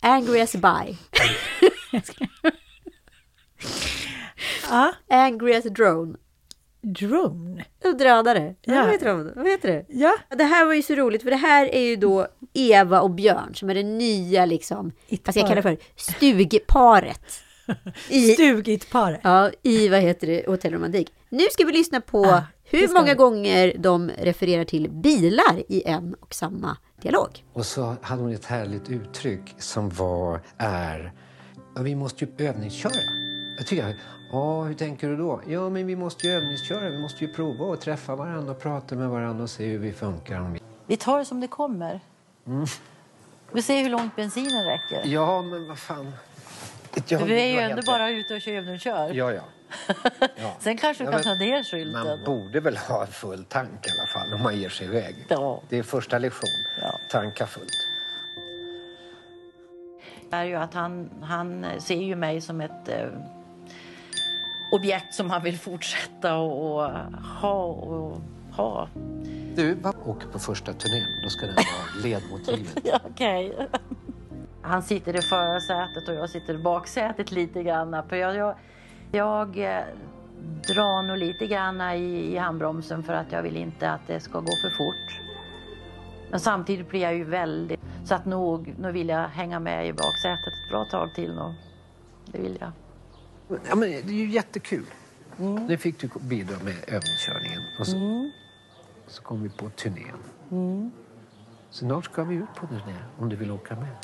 Angry as a. Ja. Angry as a drone. Drone? Drönare. Ja. Ja. Vad, heter de? Vad heter det? Ja. Det här var ju så roligt, för det här är ju då Eva och Björn som är det nya, liksom, vad ska jag kalla det för, stugparet. *laughs* I, Stugit-paret. ja, i, vad heter det, Hotell Romantik. Nu ska vi lyssna på Ah, hur många gånger de refererar till bilar i en och samma dialog. Och så hade hon ett härligt uttryck som var, är, vi måste ju övningsköra. Jag tycker, ja hur tänker du då? Ja men vi måste ju övningsköra, vi måste ju prova och träffa varandra och prata med varandra och se hur vi funkar. Vi... Tar det som det kommer. Vi ser hur långt bensinen räcker. Ja men vad fan. Ja, För vi är ju ändå helt bara ute och kör och kör. Ja, ja. Ja. *laughs* Sen kanske du Ja, kan men ta ner skylten. Man borde väl ha en full tank i alla fall om man ger sig iväg. Ja. Det är första lektion. Tanka fullt. är ju att han, han ser ju mig som ett eh, objekt som han vill fortsätta och, och ha och ha. Du, åker på första turnén? Då ska det vara ledmotivet. *laughs* Okej. Han sitter i förarsätet och jag sitter i baksätet lite grann. För jag, jag, jag eh, drar nog lite grann i, i handbromsen för att jag vill inte att det ska gå för fort. Men samtidigt blir jag ju väldigt... Så att nog, nog vill jag hänga med i baksätet ett bra tag till nog. Det vill jag. Ja, men det är ju jättekul. Nu fick du bidra med övningskörningen. Och så, så kom vi på turnén. Snart ska vi ut på turné om du vill åka med.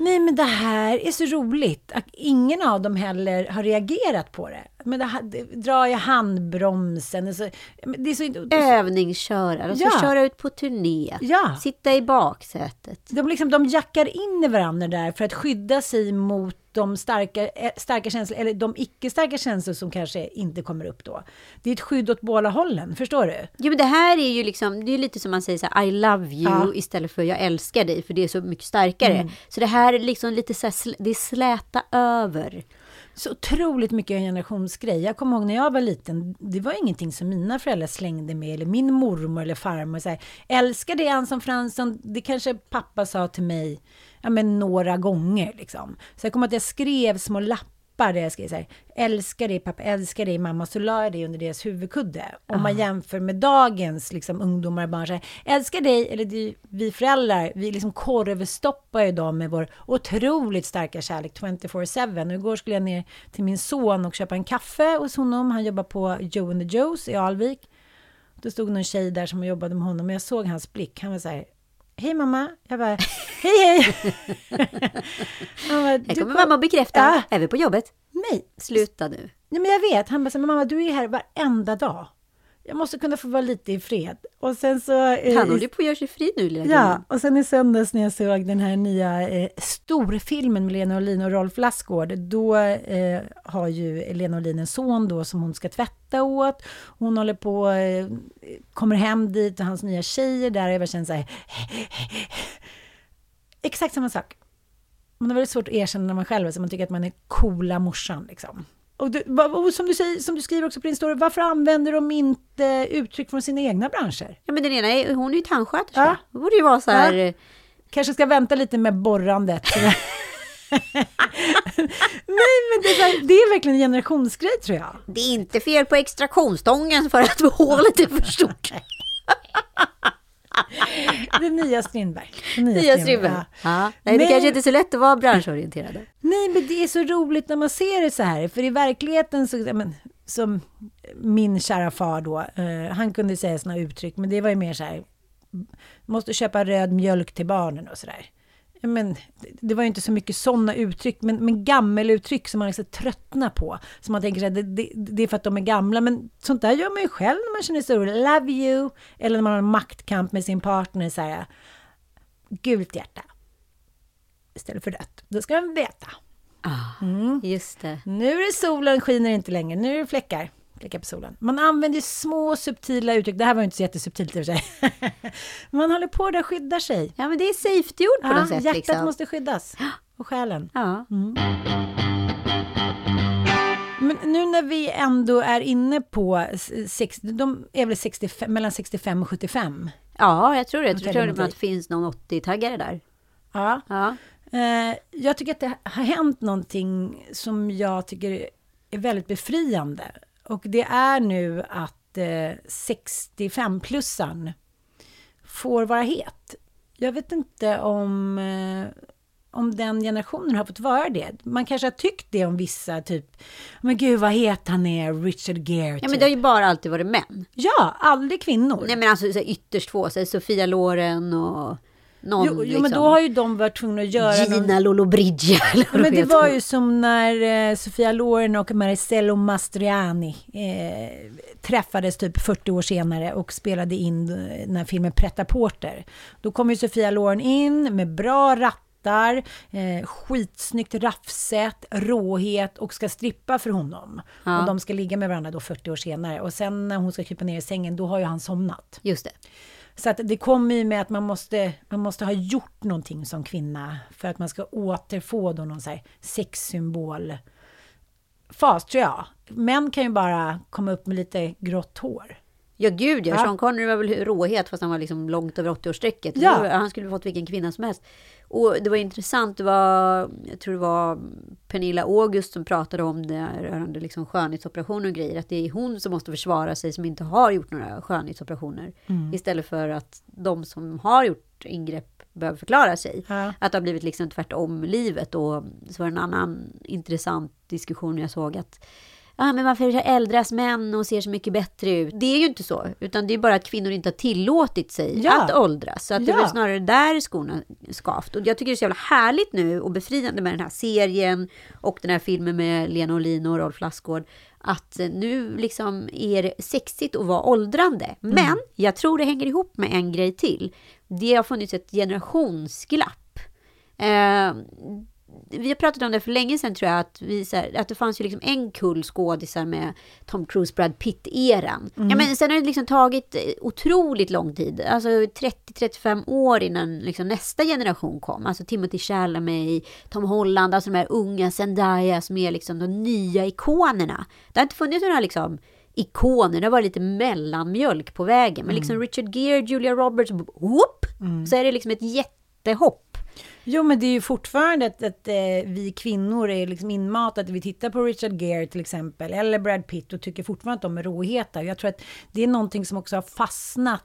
Nej, men det här är så roligt. Att ingen av dem heller har reagerat på det. Men det det, drar jag handbromsen? och Så, men det är så, Övningsköra, alltså Ja. köra ut på turné, Ja. sitta i baksätet. de, liksom, de jackar in i varandra där för att skydda sig mot de starka, eh, starka känslor, eller de icke-starka känslor som kanske inte kommer upp då. Det är ett skydd åt båda hållen, förstår du? Jo, men det här är ju liksom, det är lite som man säger så här, I love you Ja. Mm. istället för jag älskar dig, för det är så mycket starkare. Så det här är liksom lite så här, det är släta över. Så otroligt mycket en generationsgrej. Jag kommer ihåg när jag var liten, det var ingenting som mina föräldrar slängde med, eller min mormor eller farmor. Så här, Älskar det Anson Fransson? Det kanske pappa sa till mig ja, men några gånger. Liksom. Så jag kommer att jag skrev små lappar där jag skrev så här, älskar dig pappa, älskar dig mamma, så la jag det under deras huvudkudde. Om man jämför med dagens liksom, ungdomar och barn, så här, älskar dig, eller det, vi föräldrar, vi liksom korvstoppar ju dem med vår otroligt starka kärlek 24-7. Och igår skulle jag ner till min son och köpa en kaffe hos honom. Han jobbar på Joe and the Joes i Alvik. Då stod någon tjej där som jobbade med honom och jag såg hans blick. Han var så här, hej mamma. Jag bara, hej hej. *laughs* Han bara, Här "Du kommer kom- mamma bekräfta, Ja. är vi på jobbet? Nej, Sluta nu. Nej, men jag vet. Han bara, så, "Men mamma du är här varenda dag. Jag måste kunna få vara lite i fred. Och sen så... eh, Han håller ju på att göra sig fri nu, lilla Ja, och sen i söndags när jag såg den här nya eh, storfilmen med Lena Olin och Rolf Lassgård, då eh, har ju Lena Olin en son då som hon ska tvätta åt. Hon håller på, eh, kommer hem dit och hans nya tjejer där, och jag bara känner så här, *laughs* exakt samma sak. Man har väldigt svårt att erkänna när man själv är så man tycker att man är coola morsan liksom. Och, du, och som, du säger, som du skriver också på din story, varför använder de inte uttryck från sina egna branscher? Ja, men den ena är, hon är ju tandsköterska. Ja. Det borde ju vara så här... Ja. eh, Kanske ska vänta lite med borrandet. *laughs* Nej, men det är, här, det är verkligen en generationsgrej tror jag. Det är inte fel på extraktionsstången för att hålet är för stort. *laughs* det nya Strindberg. Det Nya Strindberg. ja. Ja. Nej, det Men- kanske inte är så lätt att vara branschorienterad. Nej, men det är så roligt när man ser det så här. För i verkligheten, så, men, som min kära far då, eh, han kunde säga såna uttryck, men det var ju mer så här, måste köpa röd mjölk till barnen och så där. Ja, Men, det- var ju inte så mycket sådana uttryck, men, men gammeluttryck som man liksom tröttnar på. Som man tänker att det, det, det är för att de är gamla, men sånt där gör man ju själv när man känner sig orolig. Love you! Eller när man har en maktkamp med sin partner, så här, gult hjärta istället för rött. Då ska man veta. Mm. Just det. Nu är det solen skiner inte längre, nu är det fläckar. Fläckar på solen. Man använder små subtila uttryck. Det här var ju inte så jättesubtilt i och för sig. *laughs* Man håller på där och skyddar sig. Ja, men det är safety-ord på Ja, något sätt. hjärtat liksom. måste skyddas. *gasps* Och själen. Ja. Men nu när vi ändå är inne på, s- sex, de är väl 65, mellan 65 och 75? ja, jag tror det. Jag tror att det finns någon 80-taggare där. Ja. Ja. Eh, jag tycker att det har hänt någonting som jag tycker är väldigt befriande. Och det är nu att eh, 65-plussaren får vara het. Jag vet inte om, eh, om den generationen har fått vara det. Man kanske har tyckt det om vissa, typ, men gud vad het han är, Richard Gere. ja, typ. men det har ju bara alltid varit män. Ja, aldrig kvinnor. Nej, men alltså ytterst få. Så Sofia Loren och någon jo, jo, liksom. men då har ju de varit tvungna att göra någon... Gina Lollobrigida. eller vad Men det var ju som när eh, Sofia Loren och Marcello Mastroianni eh, träffades typ 40 år senare och spelade in eh, den här filmen Pretta Porter. Då kom ju Sofia Loren in med bra rattar, eh, skitsnyggt raffset, råhet och ska strippa för honom. Ja. Och de ska ligga med varandra då 40 år senare. Och sen när hon ska krypa ner i sängen, då har ju han somnat. Just det. Så att det kommer ju med att man måste, man måste ha gjort någonting som kvinna för att man ska återfå då någon så här sexsymbol fas, tror jag. Män kan ju bara komma upp med lite grått hår. Ja, gud ja. Ja. Sean Connery var väl råhet fast han var liksom långt över 80-årsstrecket. Ja. Han skulle fått vilken kvinna som helst. Och det var intressant, det var, jag tror det var Pernilla August som pratade om det rörande liksom skönhetsoperationer och grejer. Att det är hon som måste försvara sig som inte har gjort några skönhetsoperationer. Mm. Istället för att de som har gjort ingrepp behöver förklara sig. Ja. Att det har blivit liksom tvärtom livet. Och så var det en annan intressant diskussion jag såg att Ja, men varför äldras män och ser så mycket bättre ut? Det är ju inte så, utan det är bara att kvinnor inte har tillåtit sig Ja. att åldras. Så att det är Ja. väl snarare där skorna skavt. Och jag tycker det är så jävla härligt nu och befriande med den här serien och den här filmen med Lena Olin och Rolf Lassgård. Att eh, nu liksom är det sexigt att vara åldrande. Men jag tror det hänger ihop med en grej till. Det har funnits ett generationsglapp. Eh, vi har pratat om det för länge sedan tror jag, att, vi, här, att det fanns ju liksom en kull skådisar med Tom Cruise, Brad Pitt-eran. Ja, men sen har det liksom tagit eh, otroligt lång tid, alltså 30-35 år innan liksom nästa generation kom. Alltså Timothy Chalamet, Tom Holland, alltså de här unga Zendaya som är liksom de nya ikonerna. Det har inte funnits några liksom ikoner, det har varit lite mellanmjölk på vägen. Men liksom Richard Gere, Julia Roberts, whoop, så är det liksom ett jättehopp. Jo, men det är ju fortfarande att, att eh, vi kvinnor är liksom inmatade. Vi tittar på Richard Gere till exempel, eller Brad Pitt och tycker fortfarande att de är råheta. Jag tror att det är någonting som också har fastnat.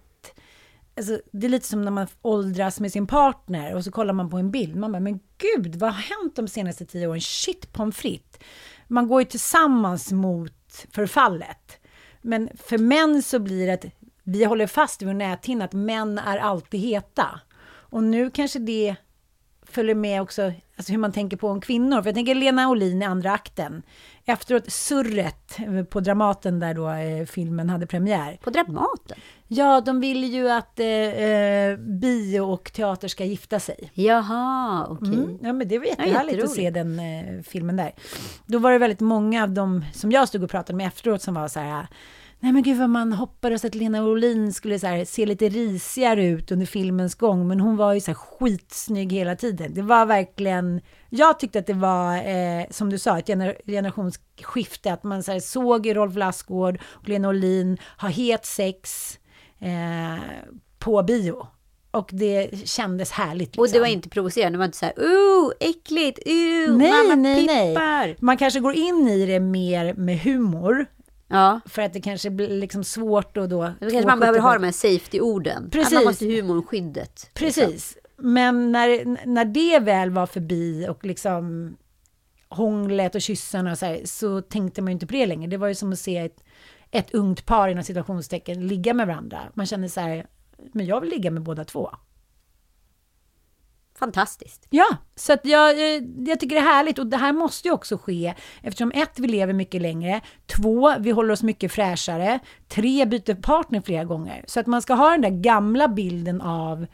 Alltså, det är lite som när man åldras med sin partner och så kollar man på en bild. Man bara, men gud, vad har hänt de senaste tio åren? Shit pommes frites. Man går ju tillsammans mot förfallet. Men för män så blir det att vi håller fast vid vår näthinna att män är alltid heta. Och nu kanske det följer med också alltså hur man tänker på om kvinnor. För jag tänker Lena Olin i andra akten. Efteråt surret på Dramaten där då eh, filmen hade premiär. På Dramaten? Ja, de vill ju att eh, eh, bio och teater ska gifta sig. Jaha, okej. Mm. Ja, men det var jättehärligt att jätteroligt. se den eh, filmen där. Då var det väldigt många av dem som jag stod och pratade med efteråt som var så här Nej men gud vad man hoppades att Lena Olin skulle så här, se lite risigare ut under filmens gång. Men hon var ju så här skitsnygg hela tiden. Det var verkligen... Jag tyckte att det var, eh, som du sa, ett gener generationsskifte. Att man så här, såg Rolf Lassgård och Lena Olin ha het sex eh, på bio. Och det kändes härligt. Liksom. Och det var inte provocerande, det var inte så här, oh, äckligt, Nej, mamma nej, pippar. nej. Man kanske går in i det mer med humor. Ja. För att det kanske blir liksom svårt och då... Då kanske man behöver ha de här safety-orden. Precis. Att man måste humorskyddet. Precis. Liksom. Men när, när det väl var förbi och liksom hånglet och kyssarna och så, här, så tänkte man ju inte på det längre. Det var ju som att se ett, ett ungt par inom situationstecken ligga med varandra. Man kände så här, men jag vill ligga med båda två. Fantastiskt. Ja, så att jag, jag, jag tycker det är härligt och det här måste ju också ske eftersom ett, vi lever mycket längre, två, vi håller oss mycket fräschare, tre, byter partner flera gånger. Så att man ska ha den där gamla bilden av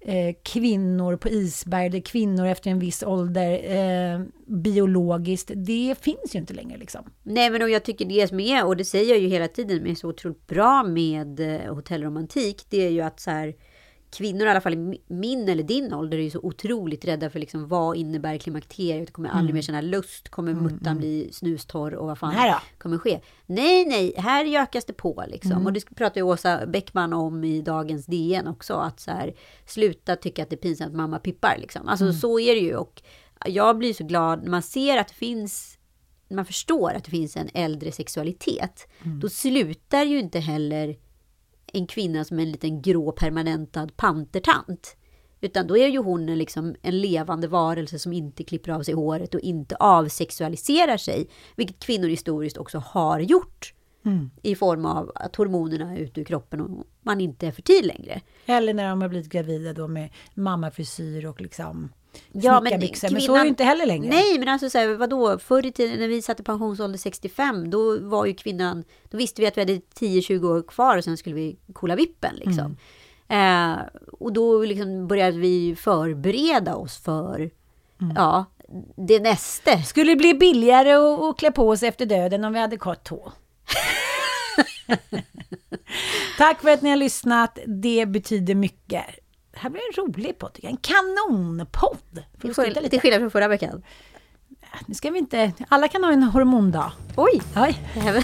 eh, kvinnor på isberg, är kvinnor efter en viss ålder, eh, biologiskt, det finns ju inte längre liksom. Nej, men och jag tycker det som är, och det säger jag ju hela tiden, men är så otroligt bra med eh, hotellromantik, det är ju att så här, kvinnor i alla fall i min eller din ålder är ju så otroligt rädda för liksom vad innebär klimakteriet, kommer aldrig Mm. mer känna lust, kommer muttan bli snustorr och vad fan Nej kommer ske? Nej, nej, här gökas det på liksom. Mm. Och det pratar ju Åsa Bäckman om i dagens DN också, att så här, sluta tycka att det är pinsamt att mamma pippar liksom. Alltså Mm. så är det ju och jag blir så glad när man ser att det finns man förstår att det finns en äldre sexualitet, Mm. då slutar ju inte heller en kvinna som en liten grå permanentad pantertant. Utan då är ju hon liksom en levande varelse som inte klipper av sig håret och inte avsexualiserar sig. Vilket kvinnor historiskt också har gjort. Mm. I form av att hormonerna är ute ur kroppen och man inte är fertil längre. Eller när de har blivit gravida då med mammafrisyr och liksom Ja, men snickarbyxor. Men så är kvinnan- det inte heller längre. Nej, men alltså så här, vadå? Förr i tiden när vi satte pensionsålder 65, då var ju kvinnan... Då visste vi att vi hade 10-20 år kvar och sen skulle vi kolla vippen liksom. Mm. Eh, och då liksom började vi förbereda oss för, Mm. ja, det näste. Skulle det bli billigare att, att klä på sig efter döden om vi hade kort tå? *laughs* Tack för att ni har lyssnat. Det betyder mycket. Det här blir en rolig podd. En kanonpodd! Skryta lite? Till skillnad från förra veckan. Nu ska vi inte... Alla kan ha en hormondag. Oj! Oj. Även,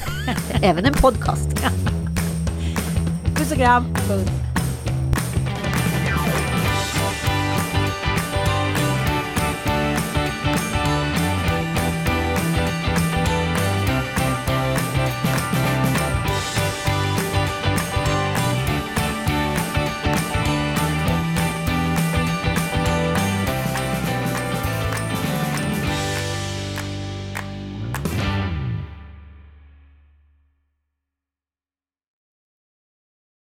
även en podcast. *laughs* Puss och kram. Puss.